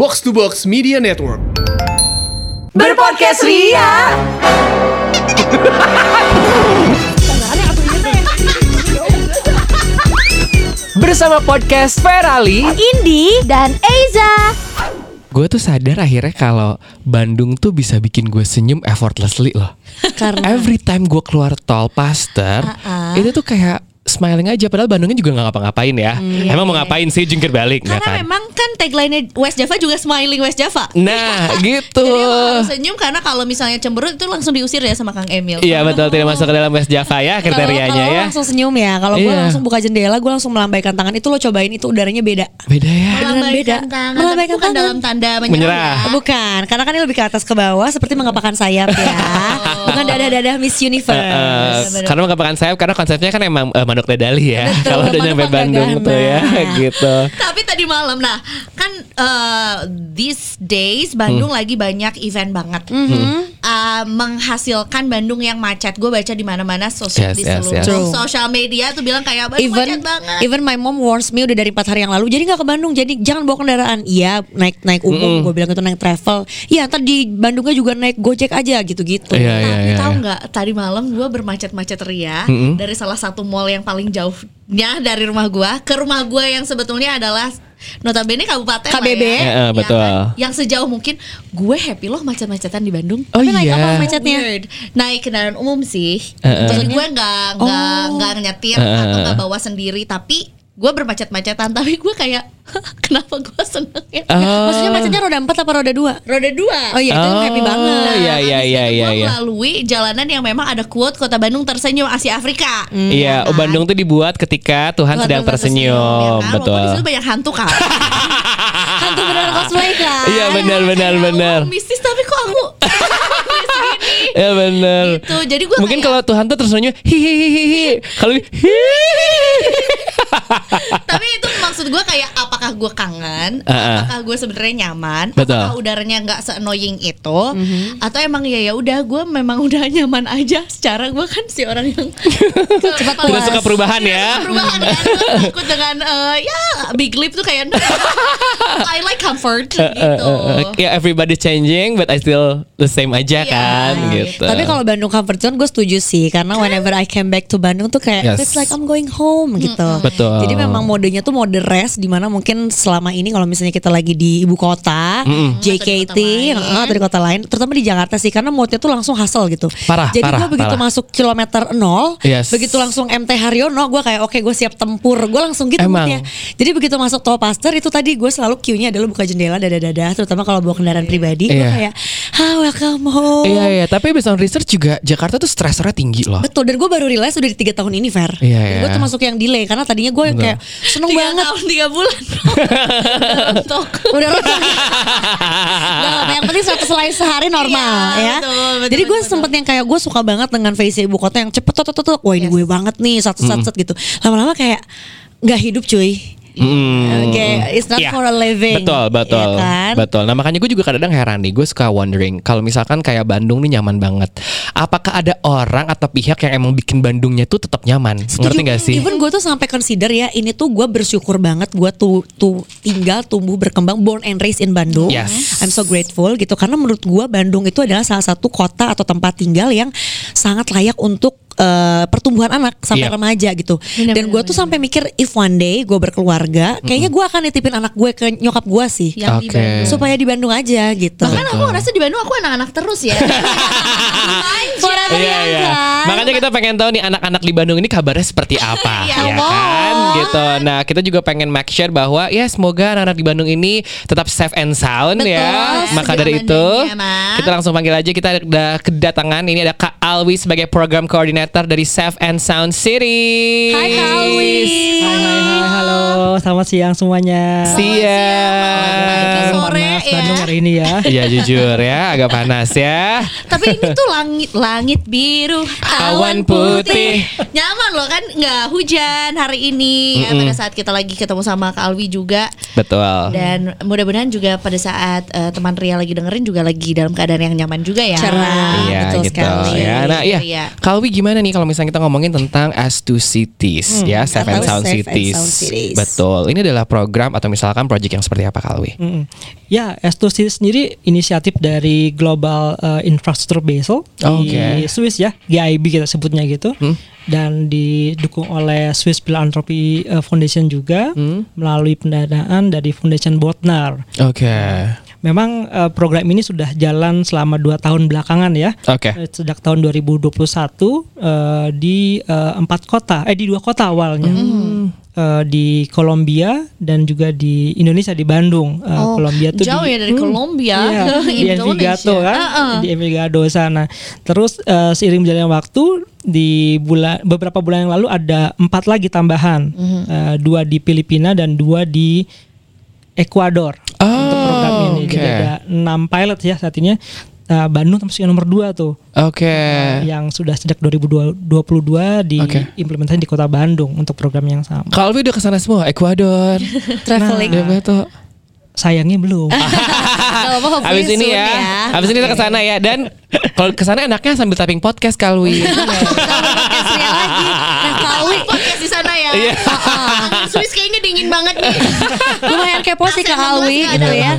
Box to Box Media Network. Berpodcast Ria. Bersama podcast Ferali Indi dan Eiza. Gue tuh sadar akhirnya kalau Bandung tuh bisa bikin gue senyum effortlessly loh Karena Every time gue keluar tol Paster Itu tuh kayak smiling aja Padahal Bandungnya juga gak ngapa-ngapain ya Emang mau ngapain sih jungkir balik Karena nggak kan? memang kan tagline West Java juga smiling West Java. Nah gitu Jadi harus senyum karena kalau misalnya cemberut itu langsung diusir ya sama Kang Emil. Iya betul tidak masuk ke dalam West Java ya kriterianya kalau lo ya langsung senyum ya. Kalau gue Iya. langsung buka jendela, gue langsung melambaikan tangan. Itu lo cobain itu udaranya beda. Beda ya Beneran beda. Melambaikan tangan, Melambaikan tapi bukan tangan. dalam tanda Menyerah. menyerah. ya. Bukan, karena kan ini lebih ke atas ke bawah seperti mengepakkan sayap ya. Bukan dadah-dadah Miss Universe. Eh, karena menggapakan sayap karena konsepnya kan emang eh, manuk dadali ya. Kalau udah nyampe Bandung tuh ya gitu. Tapi tadi malam, nah kan uh, these days Bandung lagi banyak event banget, Uh, menghasilkan Bandung yang macet. Gue baca di mana-mana sosial Yes, di yes, seluruh yes. True. sosial media tuh bilang kayak Bandung even macet banget. even my mom warns me udah dari empat hari yang lalu jadi nggak ke Bandung jadi jangan bawa kendaraan iya naik naik umum gue bilang itu naik travel iya ntar di Bandungnya juga naik gojek aja gitu gitu Iya iya Tapi iya. tahu iya. nggak tadi malam gue bermacet-macet ria dari salah satu mall yang paling jauhnya dari rumah gue ke rumah gue yang sebetulnya adalah notabene kabupaten lah KBB. ya. Ya betul. kan? Yang sejauh mungkin gue happy loh macet-macetan di Bandung. Oh Tapi naik iya. apa macetnya Weird. Naik kendaraan umum sih. Eh. Jadi gue nggak nggak nggak nyetir atau nggak bawa sendiri tapi gue bermacet-macetan tapi gue kayak kenapa gue seneng ya Oh. maksudnya macetnya roda empat apa roda dua roda dua oh iya itu Oh, happy banget iya, iya, iya, iya, gue iya. melalui jalanan yang memang ada quote kota Bandung tersenyum Asia Afrika. Iya, oh, Bandung tuh dibuat ketika Tuhan, Tuhan sedang Tuhan tersenyum, ya kan? betul. Walaupun di situ banyak hantu kan. hantu beneran cosplay kan Iya benar benar benar. "Wah, mistis tapi kok aku. Ya benar. Gitu. Jadi gue Mungkin kayak- kalau Tuhan tuh tersenyum hihihihi. Kalau. Tapi itu maksud gue kayak apakah gue kangen, Ah, ah. apakah gue sebenarnya nyaman, Betul. apakah udaranya nggak se-annoying itu, atau emang ya ya udah gue memang udah nyaman aja. Secara gue kan si orang yang cepat Tidak suka perubahan ya. perubahan kan Gue takut dengan eh, ya big lip tuh kayak I like comfort gitu. Ya everybody changing but I still the same aja Iya, kan. Gitu. Tapi kalau Bandung comfort zone gue setuju sih karena whenever I came back to Bandung tuh kayak Yes. it's like I'm going home gitu. Betul. Jadi memang modenya tuh mode rest di mana mungkin selama ini kalau misalnya kita lagi di ibu kota, JKT, Atau di kota lain. eh, atau di kota lain, terutama di Jakarta sih karena modenya tuh langsung hustle gitu. Parah, Jadi gue begitu parah. masuk kilometer nol, Yes. begitu langsung MT Haryono, gue kayak oke gue siap tempur, gue langsung gitu Emang. moodnya. Jadi begitu masuk tol Paster itu tadi gue selalu cue-nya adalah buka jendela dada-dada, terutama kalau bawa kendaraan pribadi, gue Iya. kayak, ah welcome home. Iya iya, tapi based on research juga Jakarta tuh stressornya tinggi loh. Betul dan gue baru realize udah di tiga tahun ini Fer. Iya, Jadi Gue iya. termasuk yang delay karena tadinya gue yang kayak seneng Tiga banget. tahun tiga bulan. Udah rontok. Udah rontok. Gak apa yang penting satu selai sehari normal Iya, ya. betul, betul, Jadi gue betul, sempet yang kayak gue suka banget dengan face ibu kota yang cepet tuh tuh tuh. Wah ini gue banget nih satu satu satu gitu. Lama-lama kayak nggak hidup cuy. Hmm. Oke, it's not Iya. for a living. Betul, betul. Iya kan? Betul. Nah, makanya gue juga kadang-kadang heran nih, gue suka wondering kalau misalkan kayak Bandung nih nyaman banget. Apakah ada orang atau pihak yang emang bikin Bandungnya tuh tetap nyaman? Ngerti gak sih? Even gue tuh sampai consider ya ini tuh gue bersyukur banget gue tuh tuh tinggal tumbuh berkembang born and raised in Bandung. Yes. I'm so grateful gitu karena menurut gue Bandung itu adalah salah satu kota atau tempat tinggal yang sangat layak untuk eh, pertumbuhan anak sampai Yep. remaja gitu. Bener, Dan gue tuh sampai mikir if one day gue berkeluarga, kayaknya gue akan nitipin anak gue ke nyokap gue sih. Yang di Oke. Bandung. Supaya di Bandung aja gitu. Bahkan aku ngerasa di Bandung aku anak-anak terus ya. Forever Iya young iya. kan? Makanya kita pengen tahu nih anak-anak di Bandung ini kabarnya seperti apa, Ya ya kan? Gitu. Nah, kita juga pengen make sure bahwa ya semoga anak-anak di Bandung ini tetap safe and sound Betul, ya. Maka dari itu Mak. kita langsung panggil aja kita udah kedatangan ini ada Kak Alwi sebagai program koordinator dari Safe and Sound City. Hai Kak Alwi. Hai, hai, hai, halo, selamat siang semuanya. Siang. Pagi, sore Panas, ya. Bandung hari ini ya. Iya jujur ya, agak panas ya. Tapi ini tuh langit langit biru, Awan putih. Nyaman loh kan nggak hujan hari ini ya, pada saat kita lagi ketemu sama Kak Alwi juga. Betul. Dan mudah-mudahan juga pada saat eh, teman Ria lagi dengerin juga lagi dalam keadaan yang nyaman juga ya. Cerah. Iya betul gitu sekali. ya. Nah iya, Iya. Kalwi gimana nih kalau misalnya kita ngomongin tentang S2 Cities ya, Seven Sound Cities. Sound Cities. Betul. Ini adalah program atau misalkan project yang seperti apa Kalwi? Mm-mm. Ya, S2C sendiri inisiatif dari Global uh, Infrastructure Basel Oke. di Swiss ya, GIB kita sebutnya gitu. Hmm. Dan didukung oleh Swiss Philanthropy uh, Foundation juga Hmm. melalui pendanaan dari Foundation Botnar. Oke. Memang uh, program ini sudah jalan selama dua tahun belakangan ya. Oke. Eh, Sejak tahun 2021 eh, di eh, empat kota, eh di dua kota awalnya. Eh, di Kolombia dan juga di Indonesia di Bandung. Eh, Oh, Kolombia tuh jauh di, ya dari Kolombia Iya, ke di. Envigado kan, Uh-uh. di Envigado sana. Terus eh, seiring berjalannya waktu di bulan beberapa bulan yang lalu ada empat lagi tambahan, Mhm. Eh, dua di Filipina dan dua di Ekuador oke. Jadi ada enam pilot ya saat ini. Nah, Bandung termasuk yang nomor dua tuh Oke. yang sudah sejak 2022 Oke. diimplementasi di kota Bandung untuk program yang sama. Kalwi udah ke sana semua, Ekuador. Traveling. Betul. Sayangnya belum. Habis ini ya, habis ini kita ke sana ya. Dan kalau ke sana enaknya sambil tapping podcast Kalwi. Ria lagi. Nah, Kalwi podcast di sana ya. Iya. Angin Swiss kayaknya dingin banget nih. lumayan kepo sih Kak Alwi Nggak gitu ya.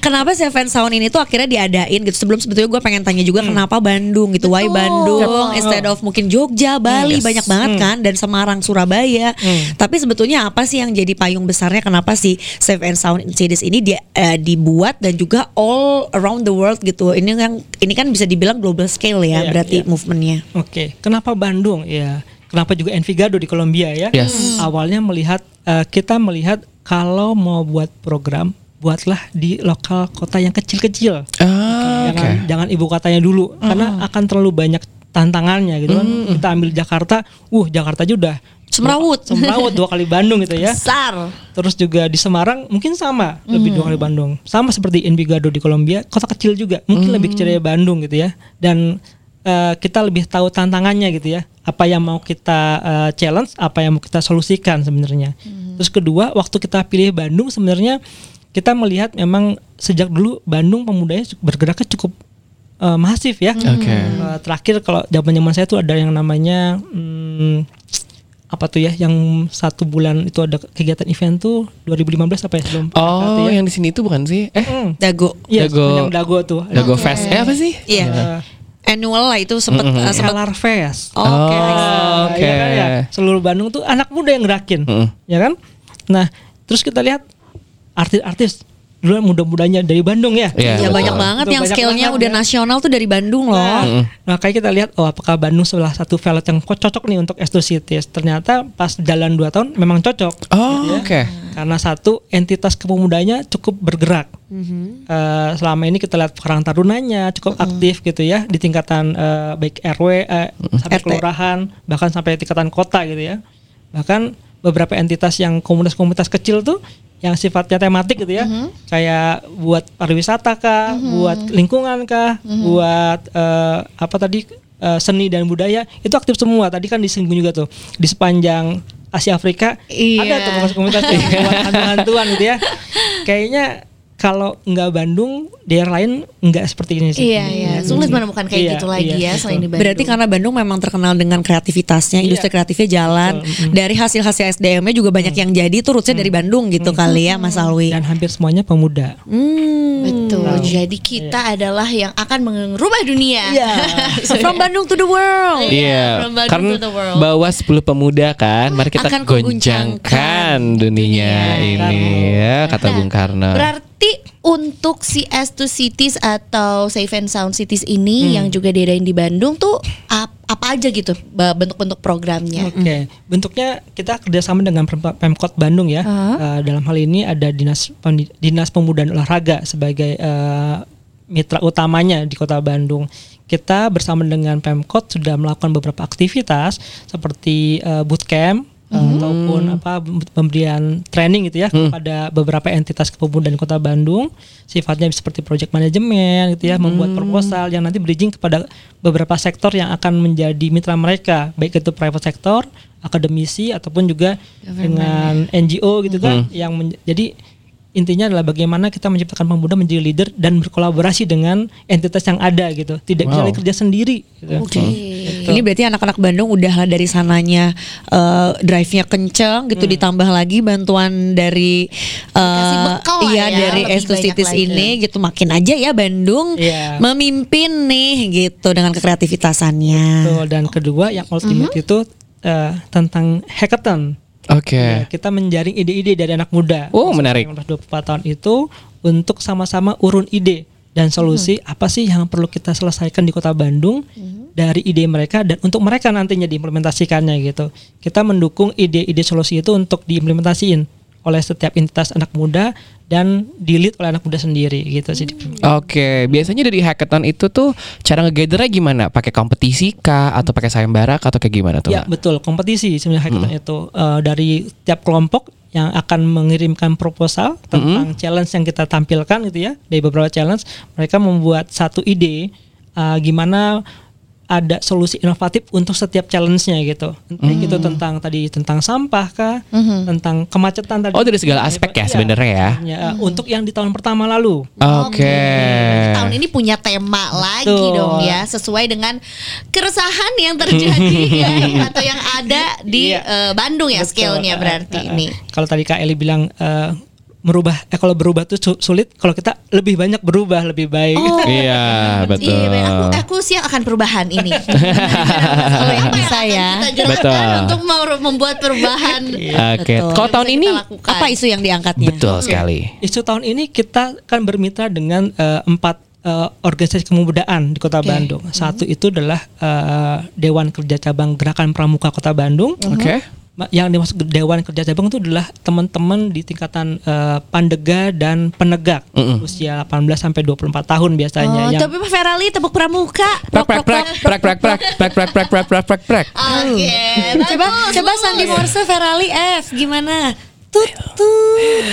Kenapa Seven Sound ini tuh akhirnya diadain gitu Sebelum sebetulnya gue pengen tanya juga Kenapa Bandung gitu Why. Bandung Instead of mungkin Jogja, Bali. Banyak banget kan Dan Semarang, Surabaya Tapi sebetulnya apa sih yang jadi payung besarnya Kenapa sih Seven Sound Cities ini dia, eh, dibuat Dan juga all around the world gitu Ini yang ini kan bisa dibilang global scale ya Iya, Berarti iya. movementnya Oke, kenapa Bandung? Ya, kenapa juga Envigado di Kolombia ya? Yes. Awalnya melihat eh, kita melihat kalau mau buat program, buatlah di lokal kota yang kecil-kecil. Ah. Jangan jangan ibu kotanya dulu karena akan terlalu banyak tantangannya gitu kan. Kita ambil Jakarta, uh Jakarta aja udah Semrawut semrawut dua kali Bandung gitu ya. Besar Terus juga di Semarang mungkin sama, lebih dua kali Bandung. Sama seperti Envigado di Kolombia, kota kecil juga, mungkin lebih kecil dari Bandung gitu ya. Dan eh, kita lebih tahu tantangannya gitu ya. Apa yang mau kita eh, challenge, apa yang mau kita solusikan sebenarnya. Terus kedua, waktu kita pilih Bandung sebenarnya kita melihat memang sejak dulu Bandung pemudanya bergeraknya cukup eh, masif ya. Oke. Eh, terakhir kalau zaman-zaman saya tuh ada yang namanya hmm, apa tuh ya yang satu bulan itu ada kegiatan event tuh 2015 apa ya belum Oh, yang di sini itu bukan sih? Eh, Hmm. Dago Iya, Dago- yang Dago tuh. Dago Fest. Eh apa sih? Iya Eh, Annual lah itu sempet eh, sempet Kelar Fest. Oke Oh, Nah, oke. ya kan ya. Seluruh Bandung tuh anak muda yang gerakin, Mm-mm. ya kan? Nah, terus kita lihat artis-artis dulu muda-mudanya dari Bandung ya. Iya, Ya banyak banget yang banget udah ya. nasional tuh dari Bandung loh. Nah, nah, kayak kita lihat oh apakah Bandung salah satu valet yang kok cocok nih untuk S2 Cities. Ternyata pas jalan 2 tahun memang cocok. Oh, Ya. oke. Karena satu entitas kepemudanya cukup bergerak. Mhm. Eh, selama ini kita lihat Karang Tarunanya cukup aktif gitu ya di tingkatan eh, baik RW eh, sampai RT. kelurahan bahkan sampai tingkatan kota gitu ya. Bahkan beberapa entitas yang komunitas-komunitas kecil tuh yang sifatnya tematik gitu ya. Kayak buat pariwisata kah, buat lingkungan kah, buat eh, apa tadi eh, seni dan budaya itu aktif semua. Tadi kan disinggung juga tuh di sepanjang Asia Afrika Iya. ada tuh komunitas-komunitas yang buat hantu-hantuan gitu ya. Kayaknya kalau nggak Bandung, daerah lain nggak seperti ini sih. Iya iya, sulit menemukan kayak Iya, gitu lagi iya, ya selain di Bandung. Berarti karena Bandung memang terkenal dengan kreativitasnya, industri Iya. kreatifnya jalan. Dari hasil-hasil SDM-nya juga banyak yang jadi tuh rootsnya dari Bandung gitu kali ya Mas Alwi. Dan hampir semuanya pemuda. Hmm. Betul. Jadi kita adalah yang akan merubah dunia. Iya. From Bandung to the world. Iya, from Bandung karena to the world. bawa 10 pemuda kan, mari kita Akan goncangkan dunia ini ya, kata Nah, Bung Karno. Berarti untuk si S2 Cities atau Safe and Sound Cities ini yang juga diadain di Bandung tuh ap- apa aja gitu bentuk-bentuk programnya. Oke, bentuknya kita kerjasama dengan Pem- Pemkot Bandung ya. Eh, dalam hal ini ada dinas dinas pemuda dan olahraga sebagai eh, mitra utamanya di kota Bandung. Kita bersama dengan Pemkot sudah melakukan beberapa aktivitas seperti eh, bootcamp ataupun apa pemberian training gitu ya kepada beberapa entitas kepemudaan Kota Bandung. Sifatnya seperti project management gitu ya membuat proposal yang nanti bridging kepada beberapa sektor yang akan menjadi mitra mereka. Baik itu private sector akademisi ataupun juga dengan NGO gitu kan yang men- jadi intinya adalah bagaimana kita menciptakan pemuda menjadi leader dan berkolaborasi dengan entitas yang ada gitu. Tidak bisa Wow. lagi kerja sendiri gitu. Ini berarti anak-anak Bandung udah dari sananya eh, drive-nya kenceng gitu ditambah lagi bantuan dari eh, lah iya ya, dari Estusitis banyak lagi. ini gitu makin aja ya Bandung Iya. memimpin nih gitu dengan kreativitasannya. Betul. dan kedua yang ultimate Mhm. itu eh, tentang hackathon Oke. Ya, kita menjaring ide-ide dari anak muda. Oh, menarik. 24 tahun itu untuk sama-sama urun ide dan solusi apa sih yang perlu kita selesaikan di Kota Bandung dari ide mereka dan untuk mereka nantinya diimplementasikannya gitu. Kita mendukung ide-ide solusi itu untuk diimplementasiin oleh setiap entitas anak muda dan di-lead oleh anak muda sendiri gitu sih. Oke, biasanya dari hackathon itu tuh cara ngegathernya gimana? Pakai kompetisi kah atau pakai sayembara atau kayak gimana tuh? Ya betul kompetisi sebenarnya hackathon itu Eh, dari tiap kelompok yang akan mengirimkan proposal tentang challenge yang kita tampilkan gitu ya dari beberapa challenge mereka membuat satu ide eh, gimana ada solusi inovatif untuk setiap challenge-nya gitu. Entah gitu tentang tadi tentang sampah kah, tentang kemacetan tadi. Oh, dari segala aspek ya Iya. sebenarnya ya. Ya, eh, untuk yang di tahun pertama lalu. Oke. Tahun ini punya tema lagi Betul. dong ya, sesuai dengan keresahan yang terjadi ya, atau yang ada di Iya. eh, Bandung ya Betul. scale-nya Eh, berarti eh, eh. ini. Kalau tadi Kak Eli bilang eh, merubah eh kalau berubah tuh su- sulit, kalau kita lebih banyak berubah lebih baik. Oh. Iya, betul. Iya, aku aku siap akan perubahan ini. Kalau yang bisa ya. Betul. untuk mau- membuat perubahan. Oke. Betul. Kalau tahun ini. Apa isu yang diangkatnya? betul sekali. Isu tahun ini kita kan bermitra dengan eh, empat eh, organisasi kemudaan di Kota Bandung. Satu itu adalah eh, Dewan Kerja Cabang Gerakan Pramuka Kota Bandung. Oke. Ma- Yang dimaksud Dewan Kerja Cabang itu adalah teman-teman di tingkatan eh, pandega dan penegak usia 18 sampai 24 tahun biasanya Oh, yang tapi Pak Ferali tepuk pramuka. Prak prak prak prak prak prak prak prak prak prak prak prak prak. Oke. Coba coba. Sandi Morse Ferali F gimana? Tut tut.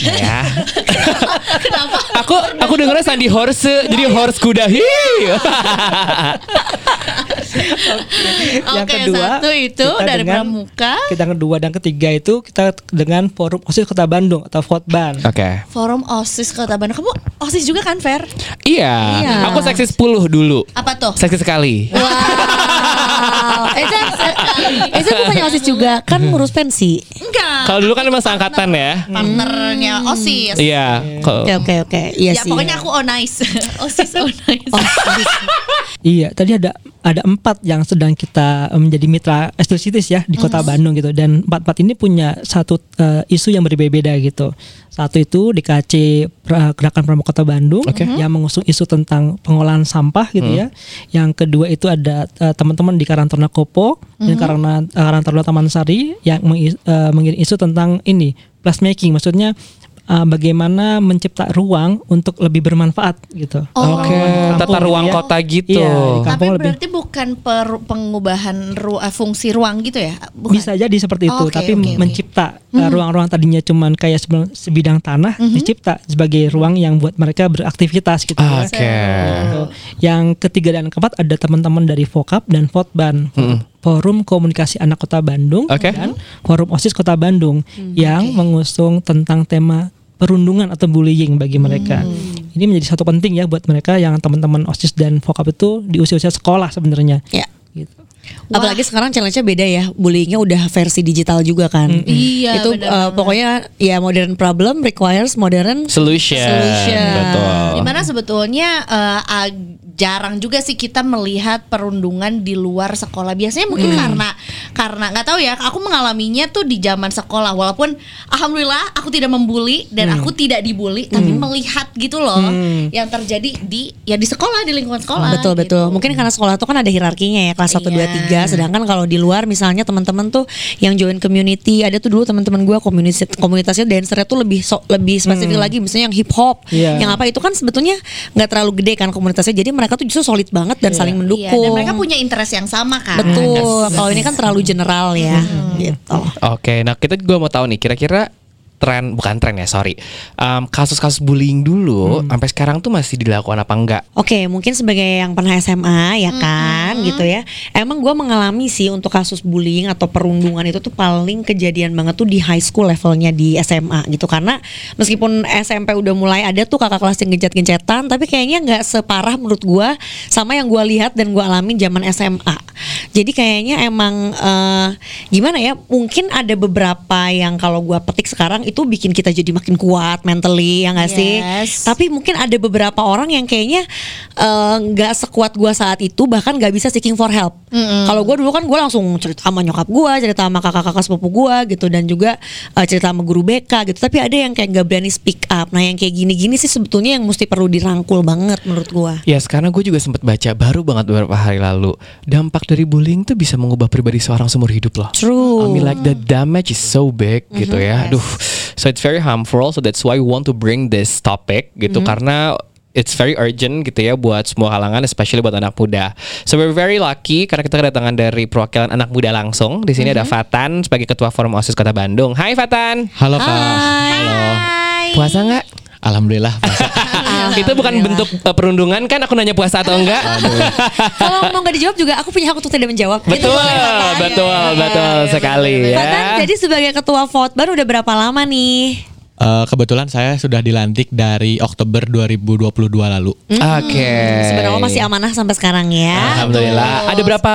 Ya. Aku aku dengernya Sandi Horse jadi horse kuda. Hi. yang Oke, kedua satu itu kita dari dengan- pramuka. kita yang kedua dan ketiga itu kita dengan Forum OSIS Kota Bandung atau Fotban. Oke. Forum OSIS Kota Bandung. Kamu OSIS juga kan, Fer? Iya. Iya. Aku seksi 10 dulu. Apa tuh? Seksi sekali. Wow. Eza, Eza bukannya osis juga kan ngurus pensi. Enggak. Kalau dulu kan emang seangkatan ya. partnernya OSIS. Iya. Oke oke oke. Iya Ya sih. pokoknya aku ONICE. OSIS ONICE. Osis. Iya, tadi ada ada empat yang sedang kita eh, menjadi mitra eksklusifis ya di Kota Bandung gitu dan empat empat ini punya satu eh, isu yang berbeda-beda gitu. Satu itu DKC Gerakan Pramuka Kota Bandung yang mengusung isu tentang pengolahan sampah gitu ya. Yang kedua itu ada eh, teman-teman di Karang karena Kopo mm-hmm. dan mhm. karena eh, karena terlalu Taman Sari yang meng, uh, eh, mengirim isu tentang ini plus making maksudnya eh, bagaimana mencipta ruang untuk lebih bermanfaat gitu. Oh. Oke, Kampung tata ruang ya. kota gitu. Iya, Tapi kampung lebih berarti bukan per- pengubahan ru- eh, fungsi ruang gitu ya? Bukan. bisa jadi seperti itu, Oke, tapi oke, oke. mencipta uh, ruang-ruang tadinya cuman kayak sebidang tanah dicipta sebagai ruang yang buat mereka beraktivitas gitu ya. Oke. Gitu. Yang ketiga dan keempat ada teman-teman dari Vokap dan Fotban. Forum Komunikasi Anak Kota Bandung Oke. dan Forum OSIS Kota Bandung yang mengusung tentang tema perundungan atau bullying bagi mereka. Ini menjadi satu penting ya buat mereka yang teman-teman OSIS dan Vokap itu di usia-usia sekolah sebenarnya. Ya. Gitu. Apalagi sekarang challenge-nya beda ya. Bullyingnya udah versi digital juga kan. Iya, Itu uh, pokoknya ya modern problem requires modern Solution. Solution. Betul. Di mana sebetulnya eh, ag- jarang juga sih kita melihat perundungan di luar sekolah. Biasanya mungkin karena karena nggak tahu ya. Aku mengalaminya tuh di zaman sekolah. Walaupun alhamdulillah aku tidak membuli dan aku tidak dibully, tapi melihat gitu loh yang terjadi di ya di sekolah di lingkungan sekolah. Betul gitu. betul. Mungkin karena sekolah tuh kan ada hierarkinya ya kelas 1 Iya. 2 3. Sedangkan kalau di luar misalnya teman-teman tuh yang join community, ada tuh dulu teman-teman gua komunitas komunitasnya dancernya tuh lebih so- lebih spesifik lagi misalnya yang hip hop. Iya. Yang apa itu kan sebetulnya nggak terlalu gede kan komunitasnya. Jadi mereka tuh justru solid banget dan saling Iya, mendukung. dan mereka punya interest yang sama kan. Betul. Kalau ini kan terlalu general ya gitu. Oke, nah kita juga mau tahu nih kira-kira tren bukan tren ya sorry Em, kasus-kasus bullying dulu sampai sekarang tuh masih dilakukan apa enggak? Oke, mungkin sebagai yang pernah SMA ya kan, gitu ya. Emang gue mengalami sih untuk kasus bullying atau perundungan itu tuh paling kejadian banget tuh di high school levelnya di SMA gitu. Karena meskipun SMP udah mulai ada tuh kakak kelas yang gencet-gencetan, tapi kayaknya nggak separah menurut gue sama yang gue lihat dan gue alamin zaman SMA. Jadi kayaknya emang eh, gimana ya? Mungkin ada beberapa yang kalau gue petik sekarang itu bikin kita jadi makin kuat mentally ya nggak sih? Yes. Tapi mungkin ada beberapa orang yang kayaknya eh, nggak sekuat gua saat itu bahkan nggak bisa seeking for help. Kalau gua dulu kan gua langsung cerita sama nyokap gua, cerita sama kakak-kakak sepupu gua gitu dan juga eh, cerita sama guru BK gitu. Tapi ada yang kayak nggak berani speak up. Nah yang kayak gini-gini sih sebetulnya yang mesti perlu dirangkul banget menurut gua. Ya sekarang gue juga sempat baca baru banget beberapa hari lalu dampak dari bullying tuh bisa mengubah pribadi seorang seumur hidup loh. True. I mean like the damage is so big gitu ya. Aduh, so it's very harmful. So that's why we want to bring this topic gitu karena it's very urgent gitu ya buat semua kalangan, especially buat anak muda. So we're very lucky karena kita kedatangan dari perwakilan anak muda langsung. Di sini ada Fatan sebagai ketua Forum OSIS Kota Bandung. Hai Fatan. Halo kak. Halo. Puasa nggak? Alhamdulillah puasa. Itu bukan bentuk uh, perundungan kan? Aku nanya puasa atau enggak? Kalau mau nggak dijawab juga aku punya hak untuk tidak menjawab. Betul, boleh, Fatan. betul, betul sekali Fatan, ya. jadi sebagai ketua Fotbar udah berapa lama nih? Eh, kebetulan saya sudah dilantik dari Oktober 2022 lalu. Oke. Sebenarnya masih amanah sampai sekarang ya. Alhamdulillah. Ada berapa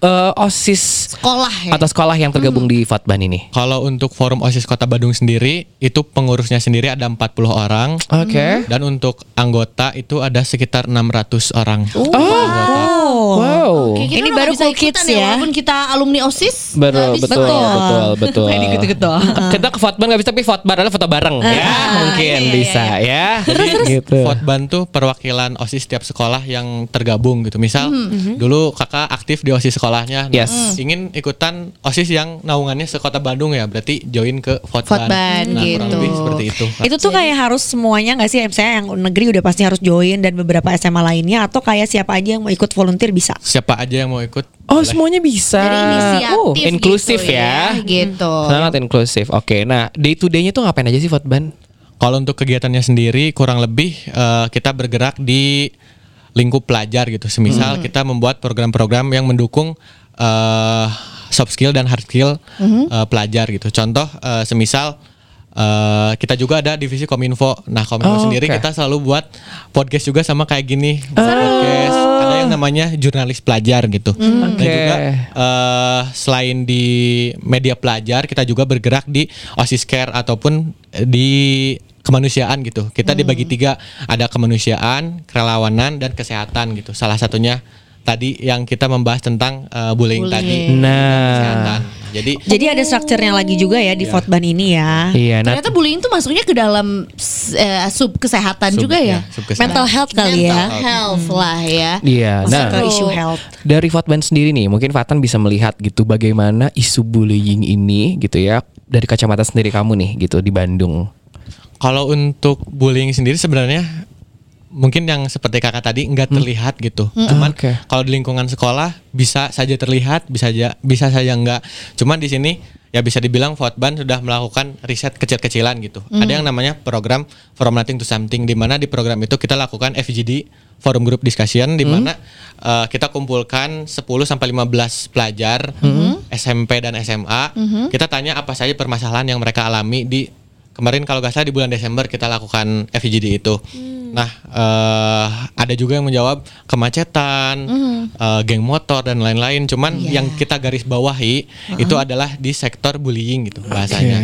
uh, OSIS Sekolah ya. atau sekolah yang tergabung di Fatban ini? Kalau untuk forum OSIS Kota Bandung sendiri, itu pengurusnya sendiri ada 40 orang. Oke. Dan untuk anggota itu ada sekitar 600 orang. Oh. Wow. Kayak kita Ini baru cool ikutan kids ya. ya. Walaupun kita alumni OSIS. Betul, bisa. betul, betul, betul, dikit-dikit doang. Kita ke Fatban nggak bisa, tapi Fatbar adalah foto bareng ya, mungkin iya, iya, bisa ya. Jadi gitu. Fotban tuh perwakilan OSIS setiap sekolah yang tergabung gitu. Misal dulu kakak aktif di OSIS sekolahnya. Nah, Yes. Ingin ikutan OSIS yang naungannya sekota Bandung ya. Berarti join ke Fotban. Fotban, nah, kurang gitu. lebih seperti itu. Itu tuh kayak harus semuanya nggak sih? Misalnya yang negeri udah pasti harus join dan beberapa SMA lainnya atau kayak siapa aja yang mau ikut volunteer bisa. Siapa aja yang mau ikut? Oh, boleh. semuanya bisa. Jadi inisiatif oh, inklusif gitu ya. Gitu. Sangat inklusif. Oke, nah day to day-nya tuh ngapain aja sih Fatban? Kalau untuk kegiatannya sendiri kurang lebih eh, kita bergerak di lingkup pelajar gitu. Semisal kita membuat program-program yang mendukung eh, soft skill dan hard skill eh, pelajar gitu. Contoh eh, semisal eh, kita juga ada divisi kominfo. Nah kominfo Oh, sendiri oke. kita selalu buat podcast juga sama kayak gini. Podcast ada yang namanya jurnalis pelajar gitu. Dan Oke. juga eh, selain di media pelajar kita juga bergerak di OSIS Care ataupun di kemanusiaan gitu. Kita dibagi tiga, ada kemanusiaan, kerelawanan dan kesehatan gitu. Salah satunya tadi yang kita membahas tentang eh, bullying, tadi. Nah. Jadi Jadi ada strukturnya lagi juga ya di Fotban ini ya. Iya, nah Ternyata bullying tuh masuknya ke dalam eh, sub kesehatan Sub- juga ya. ya, sub kesehatan. Mental health kali Mental ya. health lah ya. Iya, nah ke isu health. dari Fatban sendiri nih, mungkin Fatan bisa melihat gitu bagaimana isu bullying ini gitu ya dari kacamata sendiri kamu nih gitu di Bandung. Kalau untuk bullying sendiri sebenarnya mungkin yang seperti kakak tadi nggak terlihat gitu. Cuman Oke. kalau di lingkungan sekolah bisa saja terlihat, bisa saja bisa saja enggak. Cuman di sini ya bisa dibilang Fotban sudah melakukan riset kecil-kecilan gitu. Ada yang namanya program From Nothing to Something di mana di program itu kita lakukan FGD Forum Group Discussion di mana eh, kita kumpulkan 10 sampai 15 pelajar SMP dan SMA. Kita tanya apa saja permasalahan yang mereka alami di kemarin kalau nggak salah di bulan Desember kita lakukan FGD itu. Nah, eh, ada juga yang menjawab kemacetan, eh, geng motor dan lain-lain. Cuman yang kita garis bawahi itu adalah di sektor bullying gitu bahasanya.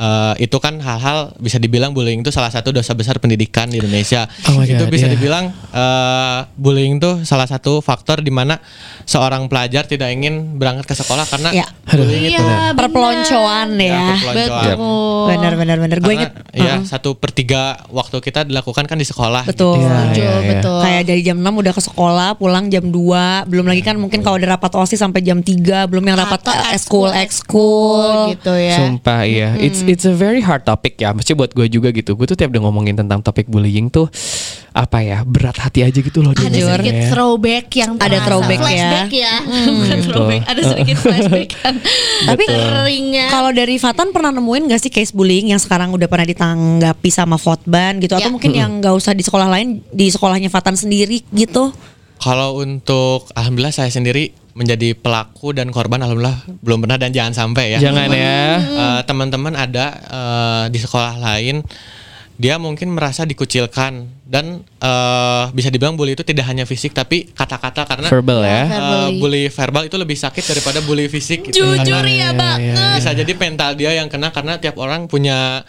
Eh, itu kan hal-hal bisa dibilang bullying itu salah satu dosa besar pendidikan di Indonesia. Oh itu God, bisa iya. dibilang eh, bullying itu salah satu faktor di mana seorang pelajar tidak ingin berangkat ke sekolah karena Ya. bullying itu. Iya, Perpeloncoan Ya, ya. perpeloncoan. Betul. Benar benar benar. Gue inget ya satu per tiga waktu kita dilakukan kan di sekolah. betul. Iya, Setuju, iya, iya. betul. Kayak dari jam 6 udah ke sekolah, pulang jam 2 Belum lagi kan mungkin kalau ada rapat OSIS sampai jam 3 Belum yang rapat eh, ekskul ekskul gitu ya. Sumpah iya, it's it's a very hard topic ya. Mesti buat gue juga gitu. Gue tuh tiap udah ngomongin tentang topik bullying tuh apa ya berat hati aja gitu loh ada dengernya. sedikit throwback yang Ada terasa. throwback ya. flashback ya, bukan Gitu. throwback ada sedikit flashback kan Tapi kalau dari Fatan pernah nemuin gak sih case bullying yang sekarang udah pernah ditanggapi sama Fotban gitu Ya. atau mungkin yang gak usah di sekolah lain di sekolahnya Fatan sendiri gitu? Kalau untuk alhamdulillah saya sendiri menjadi pelaku dan korban alhamdulillah belum pernah dan jangan sampai ya. Jangan ya. Eh, teman-teman ada eh, di sekolah lain dia mungkin merasa dikucilkan dan eh, bisa dibilang bully itu tidak hanya fisik tapi kata-kata karena Verbal ya. Verbally. bully verbal itu lebih sakit daripada bully fisik gitu. jujur Karena ya banget bisa jadi mental dia yang kena karena tiap orang punya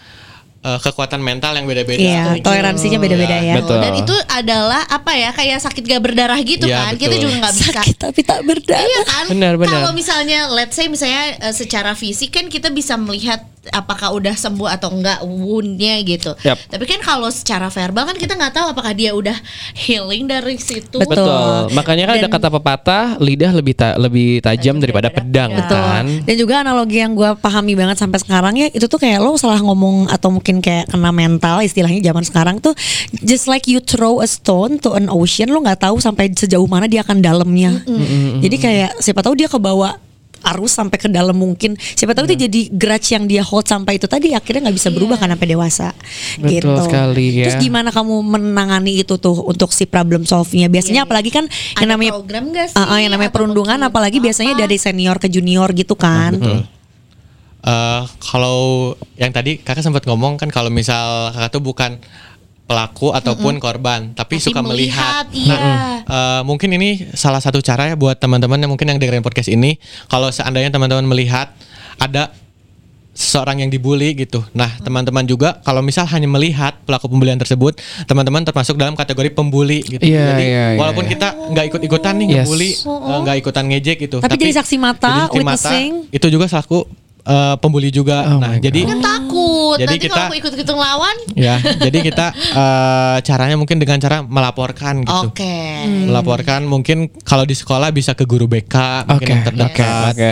eh, kekuatan mental yang beda-beda. Iya, Gitu. toleransinya beda-beda ya. Betul. dan itu adalah apa ya kayak sakit gak berdarah gitu Iya, kan kita betul. juga nggak bisa Sakit tapi tak berdarah. Iya kan? Benar, benar. Kalau misalnya let's say misalnya eh, secara fisik kan kita bisa melihat apakah udah sembuh atau enggak woundnya gitu. Yap. Tapi kan kalau secara verbal kan kita nggak tahu apakah dia udah healing dari situ. Betul. Betul. Makanya kan ada Dan- kata pepatah lidah lebih ta- lebih tajam daripada pedang Betul. kan. Dan juga analogi yang gue pahami banget sampai sekarang ya itu tuh kayak lo salah ngomong atau mungkin kayak kena mental istilahnya zaman sekarang tuh just like you throw a stone to an ocean lo nggak tahu sampai sejauh mana dia akan dalamnya. Jadi kayak siapa tahu dia kebawa arus sampai ke dalam mungkin siapa tahu itu jadi grudge yang dia hold sampai itu tadi akhirnya nggak bisa berubah kan sampai dewasa Betul gitu. sekali, ya. Terus gimana kamu menangani itu tuh untuk si problem solve-nya? Biasanya apalagi kan yang Ada namanya program nggak sih? Ah, ah, yang namanya perundungan apalagi apa? biasanya dari senior ke junior gitu kan. Eh, kalau yang tadi kakak sempat ngomong kan kalau misal kakak tuh bukan pelaku ataupun korban, tapi, Tapi suka melihat. melihat, iya. Eh, mungkin ini salah satu cara ya buat teman-teman yang mungkin yang dengerin podcast ini. Kalau seandainya teman-teman melihat ada seseorang yang dibully gitu. Nah, teman-teman juga kalau misal hanya melihat pelaku pembulian tersebut, teman-teman termasuk dalam kategori pembuli gitu. Iya, Jadi iya, iya. walaupun kita nggak ikut-ikutan nih Yes. ngebully, eh, nggak ikutan ngejek gitu. Tapi jadi saksi mata, jadi saksi witnessing. itu juga selaku eh, pembuli juga. Oh nah, jadi Kan takut. Jadi Nanti kita- kalau aku ikut-ikut ngelawan, ya, jadi kita eh, caranya mungkin dengan cara melaporkan gitu. oke. Melaporkan mungkin kalau di sekolah bisa ke guru BK mungkin Oke, yang terdekat. oke, oke.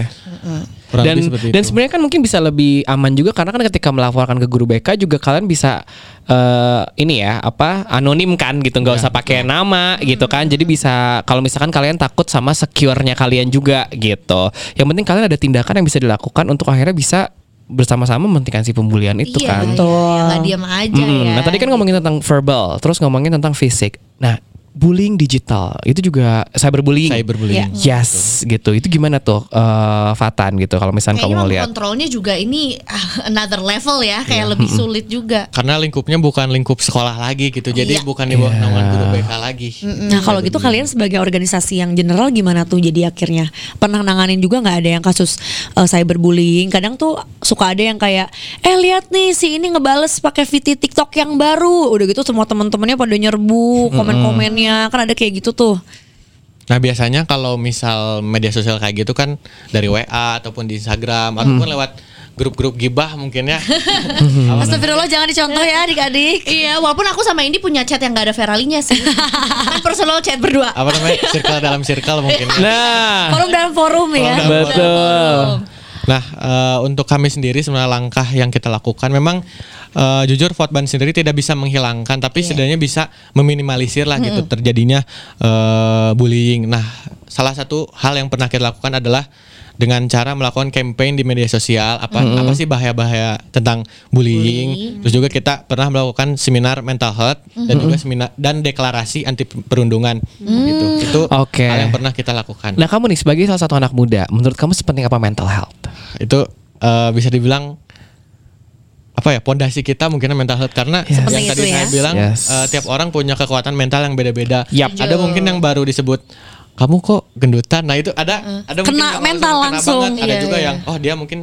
Kurang Dan dan sebenarnya kan mungkin bisa lebih aman juga karena kan ketika melaporkan ke guru BK juga kalian bisa eh, ini ya apa anonim kan gitu nggak usah pakai nama gitu kan jadi bisa kalau misalkan kalian takut sama secure-nya kalian juga gitu yang penting kalian ada tindakan yang bisa dilakukan untuk akhirnya bisa bersama-sama menghentikan si pembulian itu iya, kan Betul. Iya, nggak diam aja Mm-mm. ya. Nah tadi kan ngomongin tentang verbal, terus ngomongin tentang fisik. Nah bullying digital itu juga cyberbullying. Cyberbullying. Yes, gitu. Itu gimana tuh eh, Fatan gitu kalau misalnya kamu Kayaknya ngeliat? kontrolnya juga ini ah, another level ya, kayak lebih sulit juga. Karena lingkupnya bukan lingkup sekolah lagi gitu. Jadi Iya. bukan di bawah naungan guru BK lagi. Nah kalau gitu kalian sebagai organisasi yang general gimana tuh jadi akhirnya pernah nanganin juga nggak ada yang kasus uh, cyberbullying? Kadang tuh suka ada yang kayak eh lihat nih si ini ngebales pakai VT TikTok yang baru, udah gitu semua teman-temannya pada nyerbu komen-komennya kan ada kayak gitu tuh. Nah biasanya kalau misal media sosial kayak gitu kan dari WA ataupun di Instagram ataupun lewat grup-grup gibah mungkin ya. Astagfirullah jangan dicontoh ya adik-adik. Iya, walaupun aku sama Indi punya chat yang gak ada viralinya sih. kan personal chat berdua. apa namanya circle dalam circle mungkin. ya. Nah, Forum dalam forum ya. betul. Nah, eh, untuk kami sendiri sebenarnya langkah yang kita lakukan memang eh, jujur Fotban sendiri tidak bisa menghilangkan, tapi setidaknya bisa meminimalisir lah gitu terjadinya eh, bullying. Nah, salah satu hal yang pernah kita lakukan adalah dengan cara melakukan campaign di media sosial apa apa sih bahaya-bahaya tentang bullying. Terus juga kita pernah melakukan seminar mental health dan juga seminar dan deklarasi anti perundungan gitu. Itu Oke. hal yang pernah kita lakukan. Nah kamu nih sebagai salah satu anak muda, menurut kamu sepenting apa mental health? itu eh, bisa dibilang apa ya pondasi kita mungkin mental health karena yang Sepenting tadi itu saya ya. bilang Yes. eh, tiap orang punya kekuatan mental yang beda-beda. Yap. Ada mungkin yang baru disebut kamu kok gendutan. Nah itu ada ada mungkin Kena mental langsung. banget. Ada Iya, juga iya. yang oh dia mungkin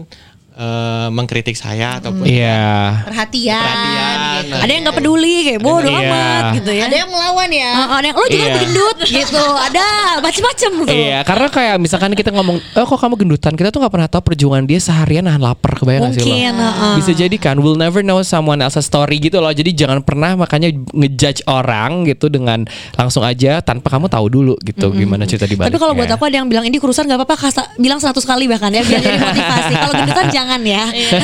eh, mengkritik saya ataupun Iya. Perhatian. Perhatian. gitu. Nah, Ada yang nggak peduli kayak bodoh Iya. amat gitu ya. Ada yang melawan ya. Ah, ada yang lo juga Iya. gendut gitu. Ada macem-macem tuh. Iya, karena kayak misalkan kita ngomong, oh kok kamu gendutan, kita tuh nggak pernah tahu perjuangan dia seharian nahan lapar, kebayang nggak sih lo? Bisa jadi kan, we'll never know someone else's story gitu loh. Jadi jangan pernah makanya ngejudge orang gitu dengan langsung aja tanpa kamu tahu dulu gitu gimana cerita di Tapi kalau buat baliknya. aku ada yang bilang ini kurusan nggak apa-apa kasa, bilang 100 kali bahkan ya biar jadi motivasi. kalau gendutan jangan jangan ya. Iya.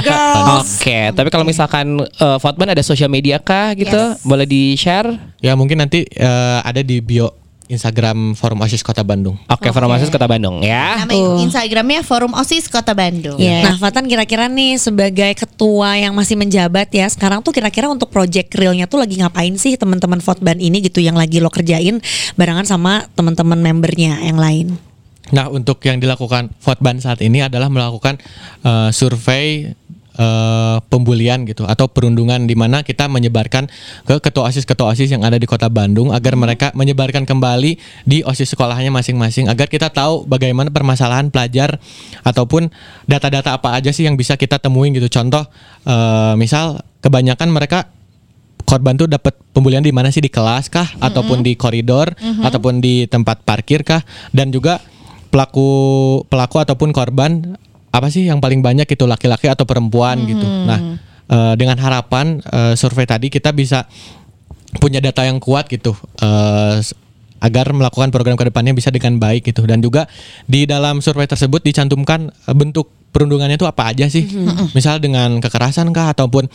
Girls. Oke, tapi kalau misalkan uh, Fotban ada sosial media kah gitu? Yes. Boleh di-share? Ya mungkin nanti eh, ada di bio Instagram Forum OSIS Kota Bandung. Oke, Farmasis Kota Bandung ya. Nama Instagramnya Forum OSIS Kota Bandung. Nah, Fatan kira-kira nih sebagai ketua yang masih menjabat ya, sekarang tuh kira-kira untuk project realnya tuh lagi ngapain sih teman-teman Fotban ini gitu yang lagi lo kerjain barengan sama teman-teman membernya yang lain? Nah, untuk yang dilakukan Fotban saat ini adalah melakukan eh, survei eh, pembulian gitu atau perundungan di mana kita menyebarkan ke ketua OSIS ketua OSIS yang ada di Kota Bandung agar mereka menyebarkan kembali di OSIS sekolahnya masing-masing agar kita tahu bagaimana permasalahan pelajar ataupun data-data apa aja sih yang bisa kita temuin gitu. Contoh eh, misal kebanyakan mereka korban tuh dapat pembulian di mana sih? Di kelas kah ataupun di koridor ataupun di tempat parkir kah? Dan juga pelaku pelaku ataupun korban apa sih yang paling banyak itu laki-laki atau perempuan gitu. Nah, eh, dengan harapan eh, survei tadi kita bisa punya data yang kuat gitu s- agar melakukan program ke depannya bisa dengan baik gitu dan juga di dalam survei tersebut dicantumkan eh, bentuk perundungannya itu apa aja sih misal dengan kekerasan kah ataupun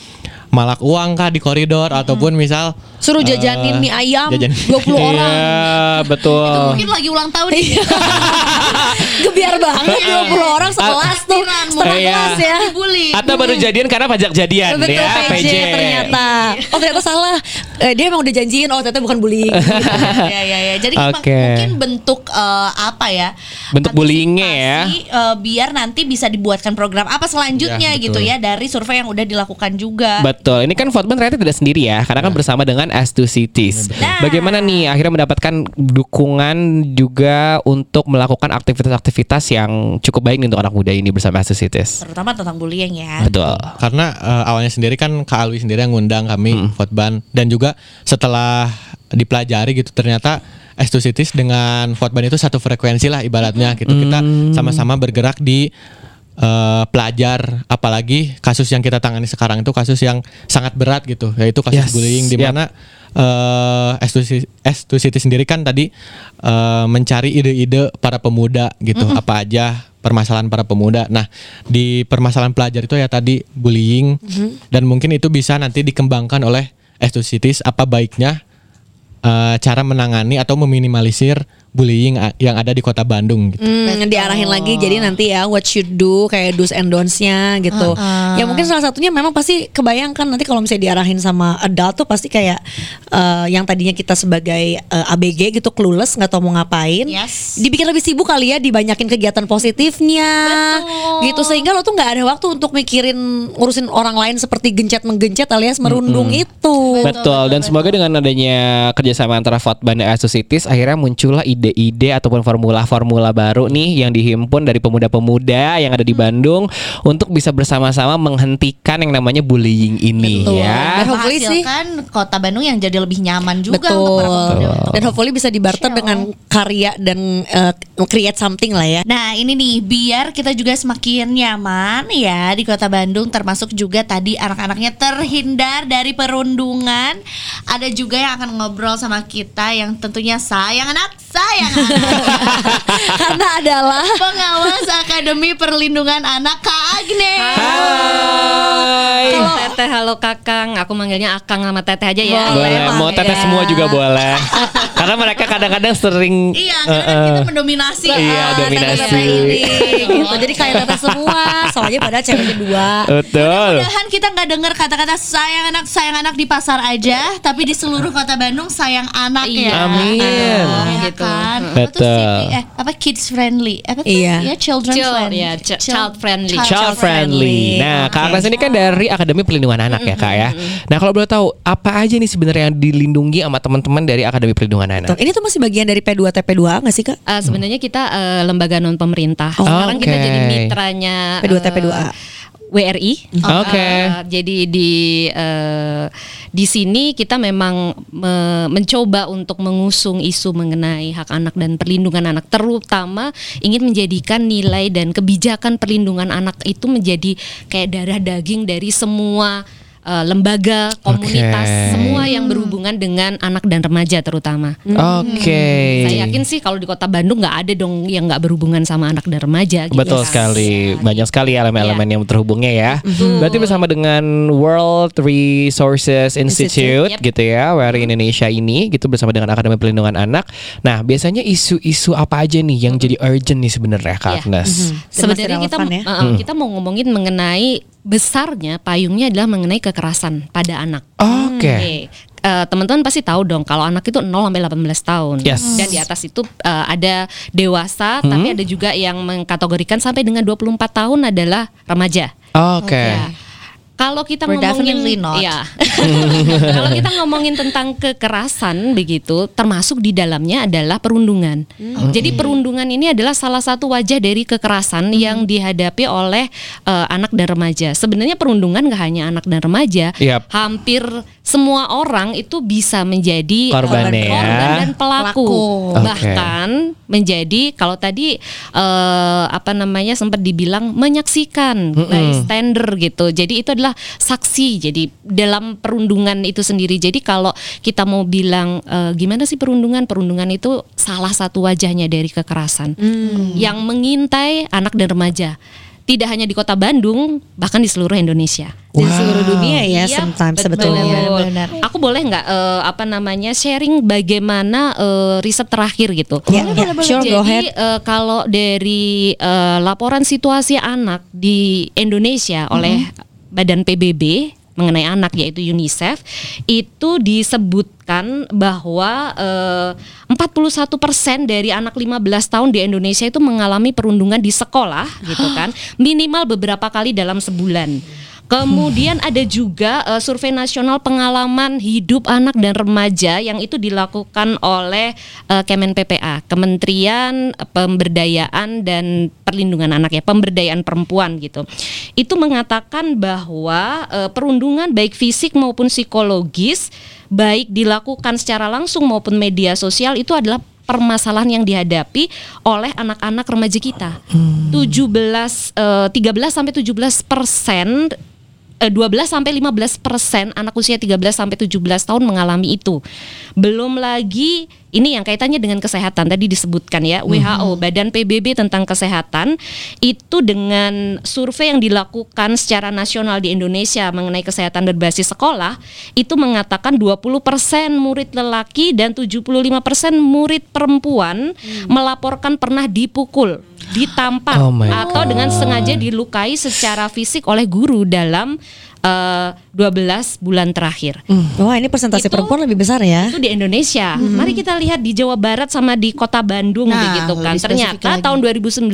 malak uang kah di koridor ataupun misal Suruh eh, jajanin mie ayam jajan- 20 orang. Iya, betul. Itu mungkin lagi ulang tahun Iya. Gebiar banget 20 orang sekelas tuh. Setengah Iya. kelas ya. Dibully. Atau baru jadian karena pajak jadian Betul ya, PJ, ternyata. Oh ternyata salah. Eh, dia emang udah janjiin. Oh ternyata bukan bullying. ya ya ya. Jadi Oke. mungkin bentuk eh, apa ya? Bentuk bullyingnya ya. eh, biar nanti bisa dibuatkan program apa selanjutnya Ya, betul. gitu ya dari survei yang udah dilakukan juga. Betul. Ini kan Fotban ternyata tidak sendiri ya, karena kan bersama dengan S2 Cities. Nah. Bagaimana nih akhirnya mendapatkan dukungan juga untuk melakukan aktivitas-aktivitas yang cukup baik nih untuk anak muda ini bersama S2 Cities. Terutama tentang bullying ya. Betul. Karena eh, awalnya sendiri kan Kak Alwi sendiri yang ngundang kami Fotban dan juga setelah dipelajari gitu ternyata S2 Cities dengan Fotban itu satu frekuensi lah ibaratnya gitu. Kita sama-sama bergerak di eh, pelajar. Apalagi kasus yang kita tangani sekarang itu kasus yang sangat berat gitu yaitu kasus Yes. bullying di mana eh, S2 Ci- S2 Cities sendiri kan tadi eh, mencari ide-ide para pemuda gitu. Apa aja permasalahan para pemuda. Nah, di permasalahan pelajar itu ya tadi bullying. Dan mungkin itu bisa nanti dikembangkan oleh S2 Cities. Apa baiknya eh, cara menangani atau meminimalisir bullying yang ada di Kota Bandung gitu. Hmm, diarahin lagi jadi nanti ya what you do kayak do's and don'ts-nya gitu. Ya mungkin salah satunya memang pasti kebayangkan nanti kalau misalnya diarahin sama adult tuh pasti kayak eh, yang tadinya kita sebagai eh, ABG gitu clueless nggak tahu mau ngapain. Yes. Dibikin lebih sibuk kali ya dibanyakin kegiatan positifnya Betul. gitu sehingga lo tuh nggak ada waktu untuk mikirin ngurusin orang lain seperti gencet menggencet alias merundung itu. Betul, dan semoga dengan adanya kerjasama antara Fotban dan Cities akhirnya muncullah ide-ide ataupun formula-formula baru nih yang dihimpun dari pemuda-pemuda yang ada di Bandung untuk bisa bersama-sama menghentikan yang namanya bullying ini Betul. ya. Dan hopefully sih- Menghasilkan kota Bandung yang jadi lebih nyaman juga Betul. untuk para pemuda. Dan hopefully bisa dibarter Chill. dengan karya dan eh, create something lah ya. Nah ini nih biar kita juga semakin nyaman ya di kota Bandung termasuk juga tadi anak-anaknya terhindar dari perundungan Ada juga yang akan ngobrol sama kita yang tentunya sayang anak sayang anak Karena adalah Pengawas Akademi Perlindungan Anak Kak Agne Hai. Halo Teteh, halo Kakang. Aku manggilnya Akang sama Teteh aja ya. Boleh, mau Boleh, teteh ya. semua juga boleh. Karena mereka kadang-kadang sering Iya karena kan kita mendominasi Iya, ah, dominasi. teteh ini gitu. Jadi kayak teteh semua, soalnya padahal ceweknya dua. Betul. Mudah-mudahan kita nggak dengar kata-kata sayang anak sayang anak di pasar aja, tapi di seluruh kota Bandung sayang anak Iya. ya. Amin. Ya Gitu. Kan? Apa tuh Betul. CP, eh, apa kids friendly? Apa tuh? Iya. Ya children Child, friendly. ya, ch- child friendly. Child friendly. Nah, Kak Agnes ini kan dari Akademi Perlindungan Anak ya, Kak ya. Nah, kalau boleh tahu apa aja nih sebenarnya yang dilindungi sama teman-teman dari Akademi Perlindungan Anak? Ini tuh masih bagian dari P2 TP2 nggak sih kak? Eh, sebenarnya kita eh, lembaga non pemerintah. Oh, Sekarang kita oke. jadi mitranya P2 eh, TP2A. WRI. Oke. Eh, jadi di eh, di sini kita memang me- mencoba untuk mengusung isu mengenai hak anak dan perlindungan anak, terutama ingin menjadikan nilai dan kebijakan perlindungan anak itu menjadi kayak darah daging dari semua eh, lembaga, komunitas, Oke. semua yang berhubungan dengan anak dan remaja terutama. Oke. Saya yakin sih kalau di kota Bandung nggak ada dong yang nggak berhubungan sama anak dan remaja. Gitu. Betul sekali, banyak sekali elemen-elemen Iya. yang terhubungnya ya. Berarti bersama dengan World Resources Institute, Institute, yep. gitu ya, WRI Indonesia ini, gitu bersama dengan Akademi Pelindungan Anak. Nah, biasanya isu-isu apa aja nih yang jadi urgent nih sebenarnya, Kak Iya. Agnes? Sebenarnya masih kita relevan ya. uh, uh, kita mau ngomongin mengenai besarnya payungnya adalah mengenai kekerasan pada anak. Oke. Oke. Eh, teman-teman pasti tahu dong kalau anak itu 0 sampai 18 tahun. Yes. Dan di atas itu eh, ada dewasa tapi ada juga yang mengkategorikan sampai dengan 24 tahun adalah remaja. Oke. Ya. Kalau kita We're ngomongin not. ya. Kalau kita ngomongin tentang kekerasan begitu, termasuk di dalamnya adalah perundungan. Jadi perundungan ini adalah salah satu wajah dari kekerasan yang dihadapi oleh eh, anak dan remaja. Sebenarnya perundungan gak hanya anak dan remaja, Yap. hampir semua orang itu bisa menjadi eh, Korbannya ya. korban dan pelaku. Pelaku. Oke. Bahkan menjadi kalau tadi eh, apa namanya sempat dibilang menyaksikan bystander gitu. Jadi itu adalah saksi. Jadi dalam perundungan itu sendiri. Jadi kalau kita mau bilang eh, gimana sih perundungan? Perundungan itu salah satu wajahnya dari kekerasan yang mengintai anak dan remaja. Tidak hanya di kota Bandung, bahkan di seluruh Indonesia. Di seluruh dunia ya Iya, sometimes betul. sebetulnya. Aku boleh nggak eh, apa namanya sharing bagaimana eh, riset terakhir gitu? Ya, ya, sure, Jadi go ahead. eh, kalau dari eh, laporan situasi anak di Indonesia oleh Badan PBB mengenai anak yaitu UNICEF itu disebutkan bahwa eh, 41% dari anak 15 tahun di Indonesia itu mengalami perundungan di sekolah gitu kan minimal beberapa kali dalam sebulan. Kemudian ada juga eh, survei nasional pengalaman hidup anak dan remaja yang itu dilakukan oleh eh, Kemen PPA, Kementerian Pemberdayaan dan Perlindungan Anak ya, pemberdayaan perempuan gitu. Itu mengatakan bahwa eh, perundungan baik fisik maupun psikologis baik dilakukan secara langsung maupun media sosial itu adalah permasalahan yang dihadapi oleh anak-anak remaja kita. 17 eh, 13 sampai 17 persen 12 sampai 15 persen anak usia 13 sampai 17 tahun mengalami itu. Belum lagi ini yang kaitannya dengan kesehatan tadi disebutkan ya WHO Badan PBB tentang kesehatan. Itu dengan survei yang dilakukan secara nasional di Indonesia mengenai kesehatan berbasis sekolah itu mengatakan 20% murid lelaki dan 75% murid perempuan melaporkan pernah dipukul, ditampar Oh atau dengan sengaja dilukai secara fisik oleh guru dalam eh, 12 bulan terakhir. Wah ini persentase Itu- perempuan lebih besar ya. Itu di Indonesia. Mari kita lihat di Jawa Barat sama di Kota Bandung Nah, begitu kan. Ternyata lagi. tahun 2019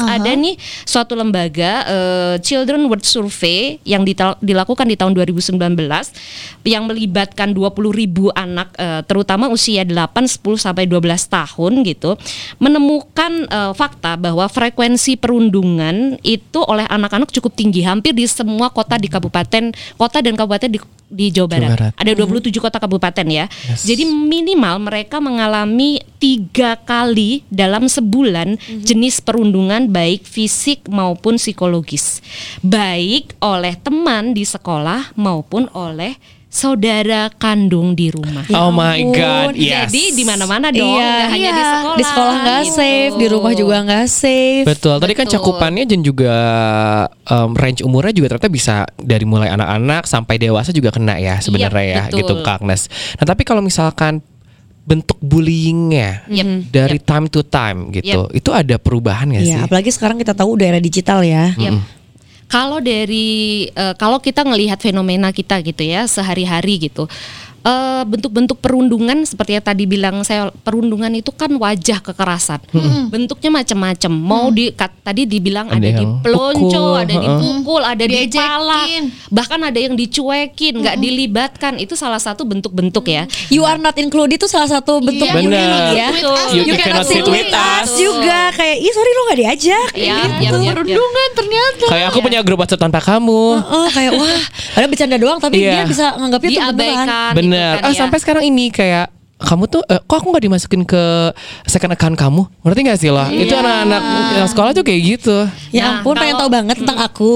ada nih suatu lembaga eh, Children World Survey yang dilakukan di tahun 2019 yang melibatkan 20 ribu anak eh, terutama usia 8, 10 sampai 12 tahun gitu menemukan eh, fakta bahwa frekuensi perundungan itu oleh anak-anak cukup tinggi hampir di semua kota di kabupaten kota dan kabupaten di di Jawa Barat. Barat. Ada 27 kota kabupaten ya. Jadi minimal mereka mengalami tiga kali dalam sebulan jenis perundungan baik fisik maupun psikologis, baik oleh teman di sekolah maupun oleh saudara kandung di rumah. oh my god, yes. Jadi di mana-mana dong, Iya. hanya di Iya. sekolah. Di sekolah nggak gitu. safe, di rumah juga nggak safe. Betul. Tadi kan Betul. cakupannya dan juga um, range umurnya juga ternyata bisa dari mulai anak-anak sampai dewasa juga kena ya sebenarnya Yap, ya betul. gitu Kak Agnes. Nah tapi kalau misalkan bentuk bullyingnya Yep, dari time to time gitu, itu ada perubahan nggak sih? Iya, apalagi sekarang kita tahu udah era digital ya. Yap. Kalau dari eh, kalau kita ngelihat fenomena kita gitu ya sehari-hari gitu. Eh, bentuk-bentuk perundungan seperti yang tadi bilang saya perundungan itu kan wajah kekerasan. Bentuknya macam-macam. Mau di kat- tadi dibilang Ada ada, yang dipelonco, pukul, ada dipukul, ada dipalak, bahkan ada yang dicuekin, nggak dilibatkan. Itu salah satu bentuk-bentuk ya. You are not included itu salah satu bentuk Iya, Bener. ya. You, you cannot sit with us. juga kayak ih sorry lo gak diajak Iya, gitu. iya, iya. Perundungan ternyata. Kayak aku punya grup WhatsApp tanpa kamu. Heeh, kayak wah, padahal bercanda doang tapi Iya. dia bisa nganggapnya itu beneran. Bener. Gitu kan, ah ya. sampai sekarang ini kayak kamu tuh eh, kok aku nggak dimasukin ke second account kamu ngerti gak sih lah itu anak-anak yang sekolah tuh kayak gitu Ya Nah, ampun, pengen kalau- tahu banget tentang aku.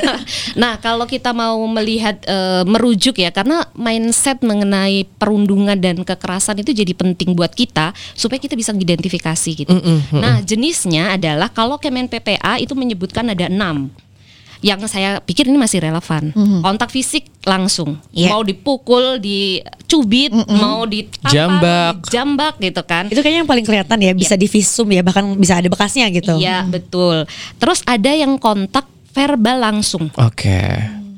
nah, kalau kita mau melihat eh, merujuk ya, karena mindset mengenai perundungan dan kekerasan itu jadi penting buat kita supaya kita bisa mengidentifikasi gitu. Nah, jenisnya adalah kalau Kemen PPA itu menyebutkan ada enam. Yang saya pikir ini masih relevan. Kontak fisik langsung, Iya. mau dipukul, dicubit, mau ditampar, Jambak. dijambak gitu kan. itu kayaknya yang paling kelihatan ya, bisa divisum ya, bahkan bisa ada bekasnya gitu. Iya, betul. Terus ada yang kontak verbal langsung, oke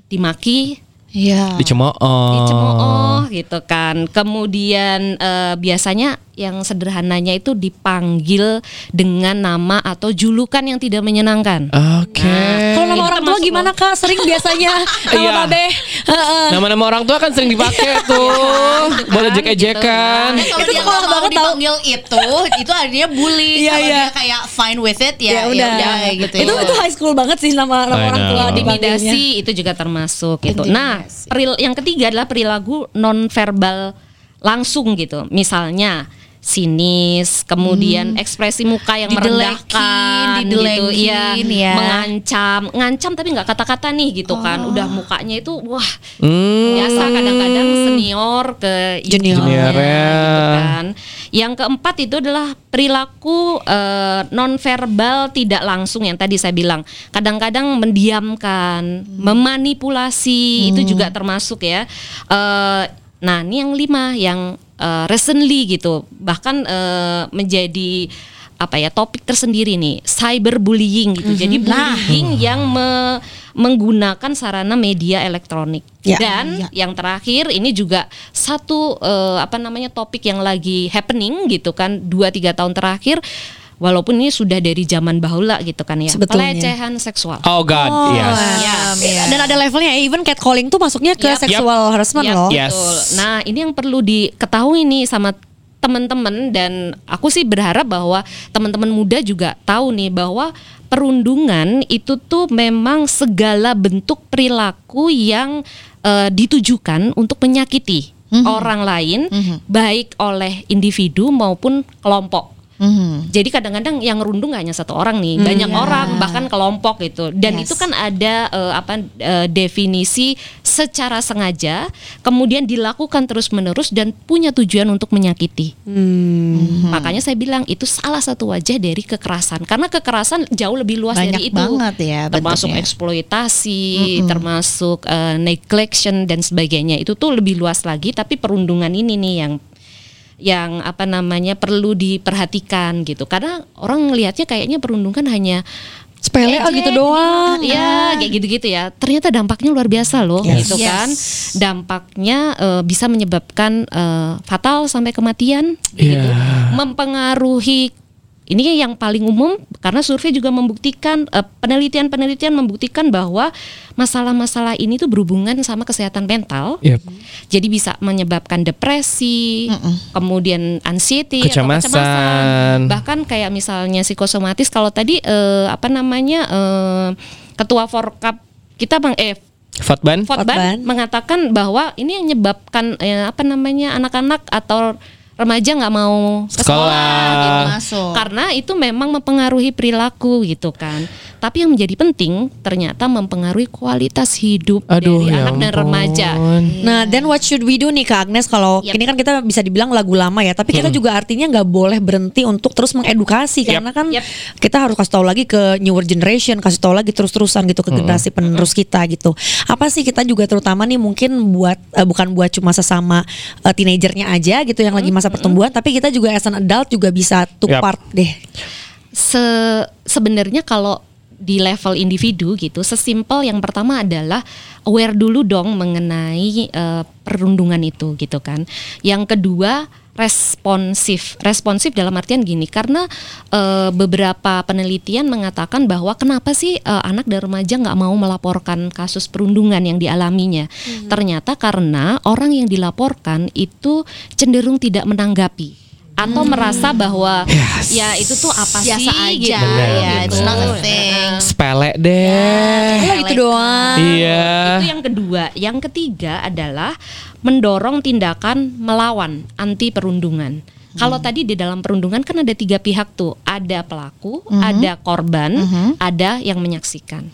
dimaki, Iya. dicemooh dicemooh gitu kan. Kemudian eh, biasanya yang sederhananya itu dipanggil dengan nama atau julukan yang tidak menyenangkan. oke Kalau nama Itu orang tua gimana kak? Sering biasanya nama Iya. babe. Heeh. nama-nama orang tua kan sering dipakai tuh buat kan, ejek-ejekan Nah, kalau Itu mau banget dipanggil itu, itu artinya bully. Iya, kalau iya. dia kayak fine with it ya, Ya udah. kayak gitu. Itu itu high school banget sih nama nama orang tua. Intimidasi itu juga termasuk gitu. Nah, peril- yang ketiga adalah perilaku non verbal langsung gitu. Misalnya sinis, kemudian ekspresi muka yang Didelekin, merendahkan gitu, didelekin, iya, ya. mengancam, ngancam tapi nggak kata-kata nih gitu kan. Udah mukanya itu wah Hmm. biasa kadang-kadang senior ke Junior. Juniornya. gitu kan. Yang keempat itu adalah perilaku non verbal tidak langsung yang tadi saya bilang. Kadang-kadang mendiamkan, memanipulasi itu juga termasuk ya. Eh, nah, ini yang lima yang eh, recently gitu, bahkan eh, menjadi apa ya topik tersendiri nih cyberbullying gitu. Jadi bullying yang me- menggunakan sarana media elektronik. Ya, Dan yang terakhir ini juga satu eh, apa namanya topik yang lagi happening gitu kan dua tiga tahun terakhir. Walaupun ini sudah dari zaman bahula gitu kan ya. Sebetulnya. Pelecehan seksual. oh god yes Yes. Dan ada levelnya, even catcalling tuh masuknya ke Yap. sexual harassment Yap, loh. Yes. betul. Nah, ini yang perlu diketahui nih sama teman-teman dan aku sih berharap bahwa teman-teman muda juga tahu nih bahwa perundungan itu tuh memang segala bentuk perilaku yang eh, ditujukan untuk menyakiti orang lain baik oleh individu maupun kelompok. Mhm. Jadi kadang-kadang yang ngerundung gak hanya satu orang nih, banyak orang bahkan kelompok gitu. Dan Yes. itu kan ada eh, apa eh, definisi secara sengaja, kemudian dilakukan terus-menerus dan punya tujuan untuk menyakiti. Hmm. Makanya saya bilang itu salah satu wajah dari kekerasan. Karena kekerasan jauh lebih luas Banyak dari itu. banget ya Termasuk bentuknya. eksploitasi, termasuk eh, neglection dan sebagainya. Itu tuh lebih luas lagi. Tapi perundungan ini nih yang yang apa namanya perlu diperhatikan gitu karena orang ngelihatnya kayaknya perundungan hanya Sepele ah gitu doang. ya kayak gitu-gitu ya ternyata dampaknya luar biasa loh Yes. gitu Yes. kan dampaknya eh, bisa menyebabkan eh, fatal sampai kematian gitu Iya. mempengaruhi ini yang paling umum karena survei juga membuktikan eh, penelitian-penelitian membuktikan bahwa masalah-masalah ini tuh berhubungan sama kesehatan mental Yep. jadi bisa menyebabkan depresi, kemudian anxiety atau Kecemasan. Bahkan kayak misalnya psikosomatis kalau tadi eh, apa namanya eh, ketua Forkap kita Bang eh Fatban Fotban. mengatakan bahwa ini yang menyebabkan eh, apa namanya anak-anak atau remaja nggak mau ke sekolah, Sekolah. gitu. Masuk. karena itu memang mempengaruhi perilaku gitu kan. Tapi yang menjadi penting ternyata mempengaruhi kualitas hidup Aduh, dari ya anak dan ampun. remaja. Nah, then what should we do nih Kak Agnes kalau Yep. ini kan kita bisa dibilang lagu lama ya, tapi kita juga artinya nggak boleh berhenti untuk terus mengedukasi karena kan Yep. kita harus kasih tahu lagi ke newer generation, kasih tahu lagi terus-terusan gitu ke generasi penerus kita gitu. Apa sih kita juga terutama nih mungkin buat eh, bukan buat cuma sesama eh, teenagernya aja gitu yang lagi masa pertumbuhan, tapi kita juga as an adult juga bisa took Yep. part deh. Se sebenarnya kalau di level individu gitu, sesimpel yang pertama adalah aware dulu dong mengenai eh, perundungan itu gitu kan. Yang kedua responsif, responsif dalam artian gini, karena eh, beberapa penelitian mengatakan bahwa kenapa sih eh, anak dan remaja nggak mau melaporkan kasus perundungan yang dialaminya? Ternyata karena orang yang dilaporkan itu cenderung tidak menanggapi atau merasa bahwa Yes. ya itu tuh apa Biasa sih aja gitu. Benar, ya, it's not a thing. Sepele deh. Lah itu doang. Iya. Itu yang kedua. Yang ketiga adalah mendorong tindakan melawan anti perundungan. Kalau tadi di dalam perundungan kan ada tiga pihak tuh, ada pelaku, ada korban, ada yang menyaksikan.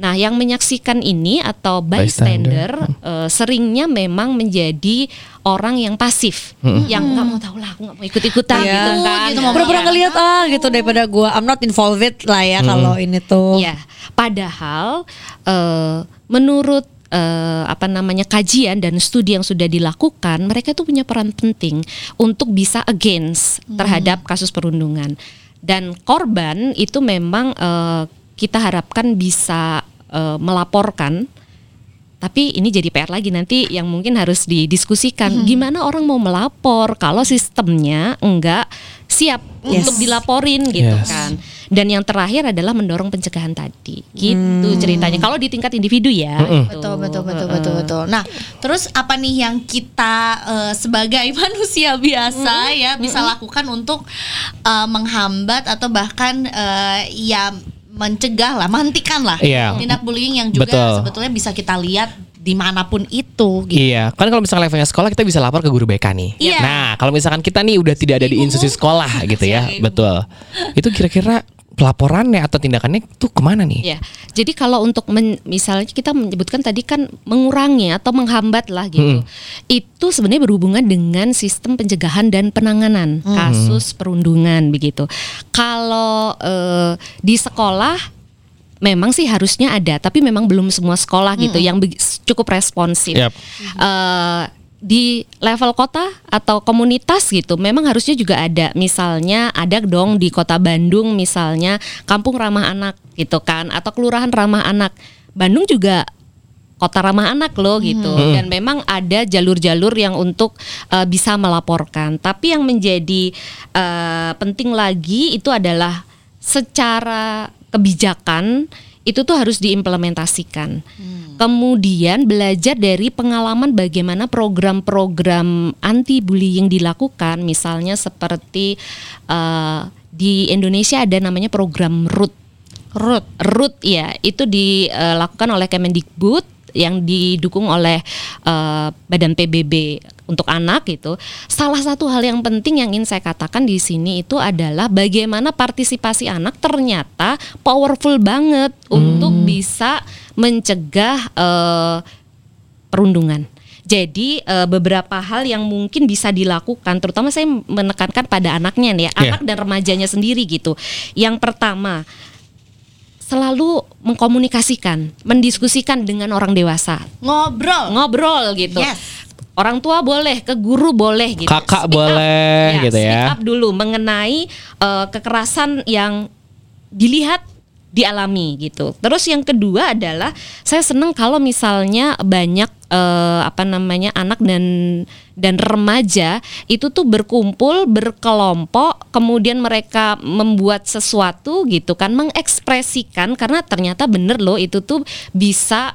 Nah, yang menyaksikan ini atau bystander, eh, seringnya memang menjadi orang yang pasif, yang nggak mau tahu lah, aku nggak mau ikut-ikutan Iya. gitu kan. Gitu, mau Pura-pura Iya. ngeliat ah gitu daripada gua I'm not involved lah ya kalau ini tuh. Iya, padahal eh, menurut eh, apa namanya kajian dan studi yang sudah dilakukan, mereka itu punya peran penting untuk bisa against terhadap kasus perundungan. Dan korban itu memang eh, kita harapkan bisa eh, melaporkan tapi ini jadi PR lagi nanti yang mungkin harus didiskusikan gimana orang mau melapor kalau sistemnya enggak siap Yes. untuk dilaporin gitu Yes. kan. Dan yang terakhir adalah mendorong pencegahan tadi. Gitu ceritanya. Kalau di tingkat individu ya. gitu. Betul betul betul betul betul. Nah, terus apa nih yang kita eh, sebagai manusia biasa ya bisa lakukan untuk eh, menghambat atau bahkan eh, ya mencegah lah, menghentikan lah Iya. tindak bullying yang juga Betul. sebetulnya bisa kita lihat di mana pun itu. Gitu. Iya, kan kalau misalkan levelnya sekolah kita bisa lapor ke guru BK nih. Iya. Nah, kalau misalkan kita nih udah tidak ada di institusi sekolah gitu ya, betul. Itu kira-kira pelaporannya atau tindakannya tuh ke mana nih? Ya, jadi kalau untuk men- misalnya kita menyebutkan tadi kan mengurangi atau menghambat lah gitu, itu sebenarnya berhubungan dengan sistem pencegahan dan penanganan kasus perundungan begitu. Kalau eh, di sekolah memang sih harusnya ada, tapi memang belum semua sekolah gitu yang begi- cukup responsif. Yap. Eh, di level kota atau komunitas gitu, memang harusnya juga ada. Misalnya ada dong di kota Bandung, misalnya kampung ramah anak gitu kan, atau kelurahan ramah anak. Bandung juga kota ramah anak loh gitu dan memang ada jalur-jalur yang untuk eh, bisa melaporkan tapi yang menjadi eh, penting lagi itu adalah secara kebijakan itu tuh harus diimplementasikan. Kemudian belajar dari pengalaman bagaimana program-program anti bullying dilakukan. Misalnya seperti eh, di Indonesia ada namanya program RUT RUT. RUT ya, itu dilakukan oleh Kemendikbud yang didukung oleh eh, Badan PBB untuk anak gitu. Salah satu hal yang penting yang ingin saya katakan di sini itu adalah bagaimana partisipasi anak ternyata powerful banget untuk bisa mencegah eh, perundungan. Jadi eh, beberapa hal yang mungkin bisa dilakukan, terutama saya menekankan pada anaknya nih, ya, Iya. anak dan remajanya sendiri gitu. Yang pertama, selalu mengkomunikasikan, mendiskusikan dengan orang dewasa, Ngobrol. ngobrol gitu. Yes. Orang tua boleh, ke guru boleh gitu. Kakak Speak up. boleh gitu ya. Speak up dulu mengenai eh, kekerasan yang dilihat dialami gitu. Terus yang kedua adalah saya senang kalau misalnya banyak eh, apa namanya anak dan dan remaja itu tuh berkumpul berkelompok kemudian mereka membuat sesuatu gitu kan mengekspresikan karena ternyata bener loh itu tuh bisa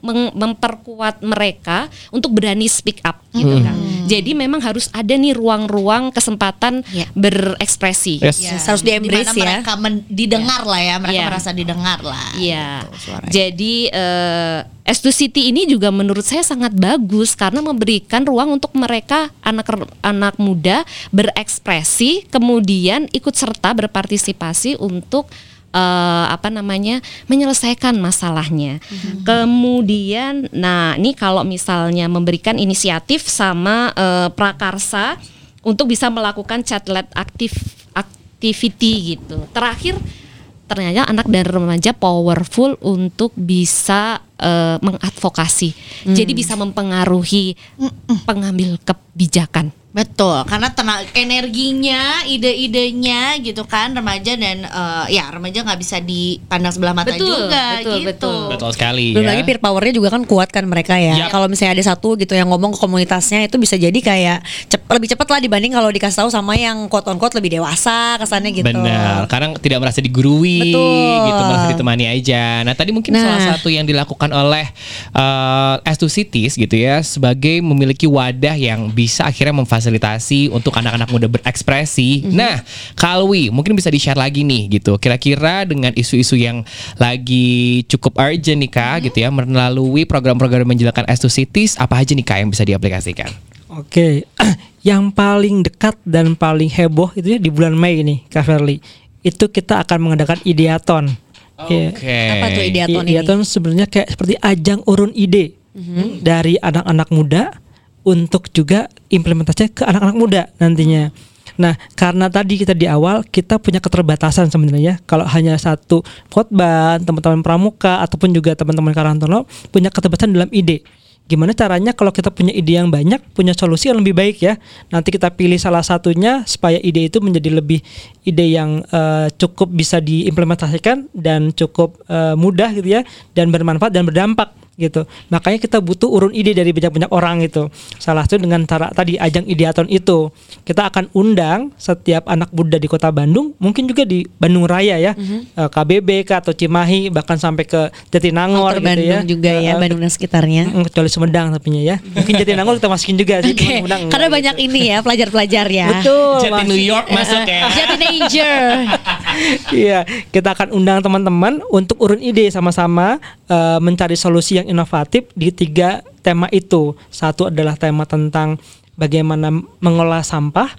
meng- memperkuat mereka untuk berani speak up gitu kan. Jadi memang harus ada nih ruang-ruang kesempatan Ya. berekspresi. Yes. Ya, Harus di-embrace di mana ya. mereka men- didengar lah ya, mereka Iya. merasa didengar lah. Iya. gitu suaranya. Jadi eh S2 City ini juga menurut saya sangat bagus karena memberikan ruang untuk mereka anak anak muda berekspresi, kemudian ikut serta berpartisipasi untuk eh, apa namanya menyelesaikan masalahnya. Kemudian, nah ini kalau misalnya memberikan inisiatif sama eh, prakarsa untuk bisa melakukan chatlet aktif activity gitu. Terakhir ternyata anak dan remaja powerful untuk bisa eh, mengadvokasi. Jadi bisa mempengaruhi pengambil kebijakan. Betul, karena tenaga energinya, ide-idenya gitu kan remaja dan eh, ya remaja nggak bisa dipandang sebelah mata Betul, juga betul, gitu. betul. Betul sekali Belum ya. lagi peer powernya juga kan kuat kan mereka ya. Yap. Kalau misalnya ada satu gitu yang ngomong ke komunitasnya itu bisa jadi kayak cep- lebih cepat lah dibanding kalau dikasih tahu sama yang quote on quote lebih dewasa kesannya gitu. Benar, karena tidak merasa digurui Betul. gitu, merasa ditemani aja. Nah, tadi mungkin Nah. salah satu yang dilakukan oleh uh, S2 Cities gitu ya sebagai memiliki wadah yang bisa akhirnya memfasilitasi memfasilitasi untuk anak-anak muda berekspresi. Mhm. Nah, Kalwi mungkin bisa di-share lagi nih gitu. Kira-kira dengan isu-isu yang lagi cukup urgent nih. Kak gitu ya melalui program-program menjelaskan S2 Cities apa aja nih Kak yang bisa diaplikasikan? Oke, yang paling dekat dan paling heboh itu ya di bulan Mei ini, Kak Verly. Itu kita akan mengadakan ideaton. Ya. Oke. Apa tuh ideaton ini? Ideaton sebenarnya kayak seperti ajang urun ide dari anak-anak muda untuk juga implementasinya ke anak-anak muda nantinya. Nah, karena tadi kita di awal kita punya keterbatasan sebenarnya. Kalau hanya satu khotbah, teman-teman pramuka ataupun juga teman-teman Karantono punya keterbatasan dalam ide. Gimana caranya kalau kita punya ide yang banyak, punya solusi yang lebih baik ya. Nanti kita pilih salah satunya supaya ide itu menjadi lebih ide yang eh, cukup bisa diimplementasikan dan cukup eh, mudah gitu ya dan bermanfaat dan berdampak gitu. Makanya kita butuh urun ide dari banyak-banyak orang itu. Salah satu dengan cara tadi ajang ideaton itu. Kita akan undang setiap anak muda di Kota Bandung, mungkin juga di Bandung Raya ya. Eh, KBB atau Cimahi bahkan sampai ke Jatinangor Outer gitu ya. Bandung juga ya, Eh, Bandung dan sekitarnya. Mm, kecuali Sumedang tapinya ya. Mungkin Jatinangor kita masukin juga sih. Sumedang karena enggak banyak gitu. ini ya pelajar-pelajar ya. Betul. Jati. New York masuk ya. Jati Danger. Iya, kita akan undang teman-teman untuk urun ide sama-sama eh, mencari solusi yang inovatif di tiga tema itu. Satu adalah tema tentang bagaimana mengolah sampah,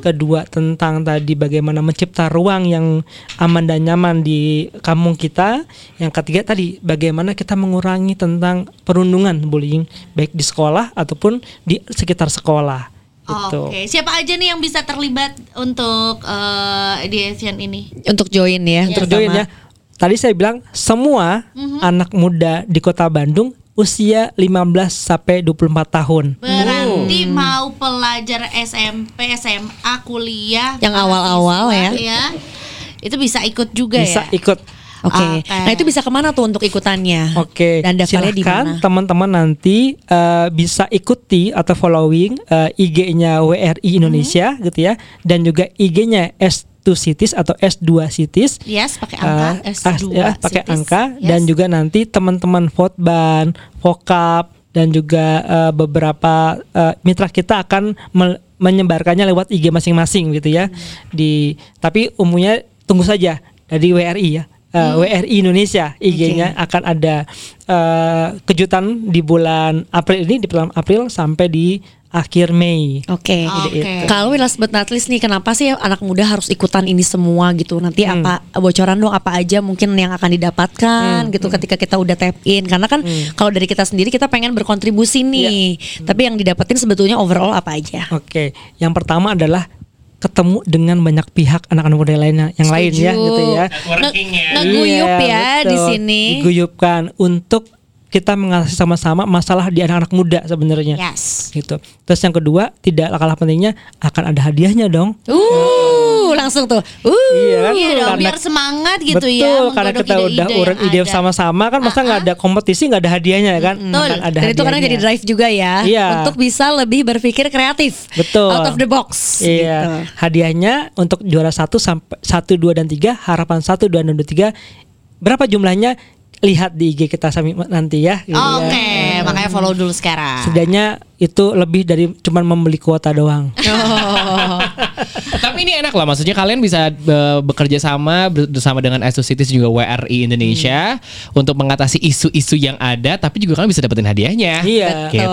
kedua tentang tadi bagaimana mencipta ruang yang aman dan nyaman di kampung kita, yang ketiga tadi bagaimana kita mengurangi tentang perundungan bullying baik di sekolah ataupun di sekitar sekolah. Gitu. Oke, siapa aja nih yang bisa terlibat untuk eh, ideation ini? Untuk join ya. untuk terutama. join ya. Tadi saya bilang semua anak muda di Kota Bandung usia 15 sampai 24 tahun. Berarti mau pelajar SMP, SMA, kuliah, Yang awal-awal mahasiswa ya. Itu bisa ikut juga Bisa ya. ikut. Oke. Oke. Nah, itu bisa ke mana tuh untuk ikutannya? Oke, Dan daftarnya di mana? teman-teman nanti eh, bisa ikuti atau following eh, IG-nya WRI Indonesia gitu ya, dan juga IG-nya S2 Cities atau S2 Cities. Yes, pakai angka Eh, S2 as- ya, pakai angka Yes. dan juga nanti teman-teman Votban, Vokap dan juga eh, beberapa eh, mitra kita akan menyebarkannya lewat IG masing-masing gitu ya. Di tapi umumnya tunggu saja dari WRI ya. Eh, WRI Indonesia IG-nya akan ada eh, kejutan di bulan April ini di bulan April sampai di akhir Mei. Oke. Oke. Kalau last but not least nih, kenapa sih anak muda harus ikutan ini semua gitu? Nanti apa bocoran dong apa aja mungkin yang akan didapatkan gitu ketika kita udah tap in? Karena kan kalau dari kita sendiri kita pengen berkontribusi nih, tapi yang didapetin sebetulnya overall apa aja? Oke, yang pertama adalah ketemu dengan banyak pihak anak-anak muda lainnya yang lain ya Setuju. gitu ya. Networking ya. Ngeguyup Iya, ya di sini. Diguyupkan untuk kita mengatasi sama-sama masalah di anak-anak muda sebenarnya. Yes. Gitu. Terus yang kedua, tidak kalah pentingnya akan ada hadiahnya dong. Uh, langsung tuh. Uh. Iya kan? Iya dong, Karena- biar semangat gitu Betul, ya. karena menggodok kita udah ide-ide urut yang ide sama-sama kan masa nggak ada kompetisi nggak ada hadiahnya ya kan? Betul. Akan ada Dan itu hadiahnya. jadi drive juga ya Iya. untuk bisa lebih berpikir kreatif. Betul. Out of the box. Iya. gitu. Hadiahnya untuk juara 1 sampai 1 2 dan 3, harapan 1 2 dan 3 berapa jumlahnya? Lihat di IG kita sami nanti ya. gitu ya. Oke, makanya follow dulu sekarang. Setidaknya itu lebih dari cuman membeli kuota doang. Tapi ini enak lah, maksudnya kalian bisa be- bekerja sama bersama dengan Associates juga WRI Indonesia untuk mengatasi isu-isu yang ada, tapi juga kalian bisa dapetin hadiahnya. Iya. Gitu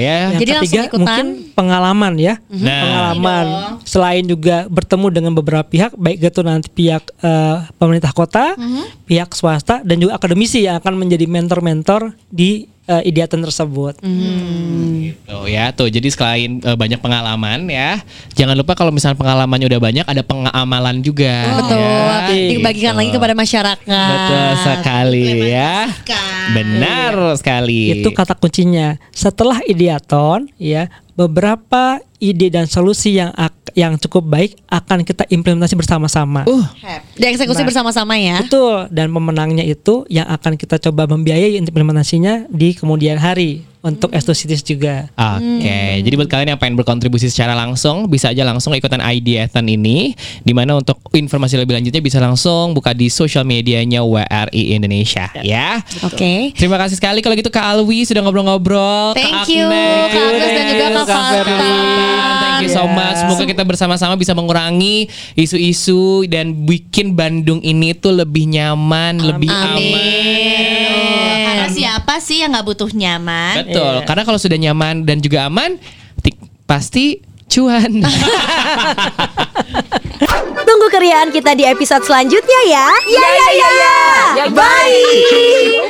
ya. Yang Jadi langsung ketiga ikutan. mungkin pengalaman ya. Nah. Pengalaman selain juga bertemu dengan beberapa pihak baik itu nanti pihak eh, pemerintah kota, pihak swasta dan juga akademisi yang akan menjadi mentor-mentor di eh, ideatan tersebut. Gitu ya. Tuh, jadi selain eh, banyak pengalaman ya, jangan lupa kalau misalnya pengalamannya udah banyak ada pengamalan juga. Betul. ya. Dibagikan Gitu. lagi kepada masyarakat. Betul sekali ya. Benar sekali. Itu kata kuncinya. Setelah ideaton ya, beberapa ide dan solusi yang yang cukup baik akan kita implementasi bersama-sama. Uh, Dieksekusi Nah. bersama-sama ya. Betul, dan pemenangnya itu yang akan kita coba membiayai implementasinya di kemudian hari untuk S2 Cities juga. Oke, jadi buat kalian yang pengen berkontribusi secara langsung bisa aja langsung ikutan Ideatan ini Di mana untuk informasi lebih lanjutnya bisa langsung buka di sosial medianya WRI Indonesia ya Oke. Terima kasih sekali kalau gitu Kak Alwi sudah ngobrol-ngobrol Kak Thank you, Agnes. Kak Agnes dan juga Kak Kak. Fatan. Thank you you so much. Semoga kita bersama-sama bisa mengurangi isu-isu dan bikin Bandung ini tuh lebih nyaman, lebih aman. Karena siapa sih yang nggak butuh nyaman? Betul. Karena kalau sudah nyaman dan juga aman, tik- pasti cuan. Tunggu keriaan kita di episode selanjutnya ya. Ya ya ya. ya. Bye.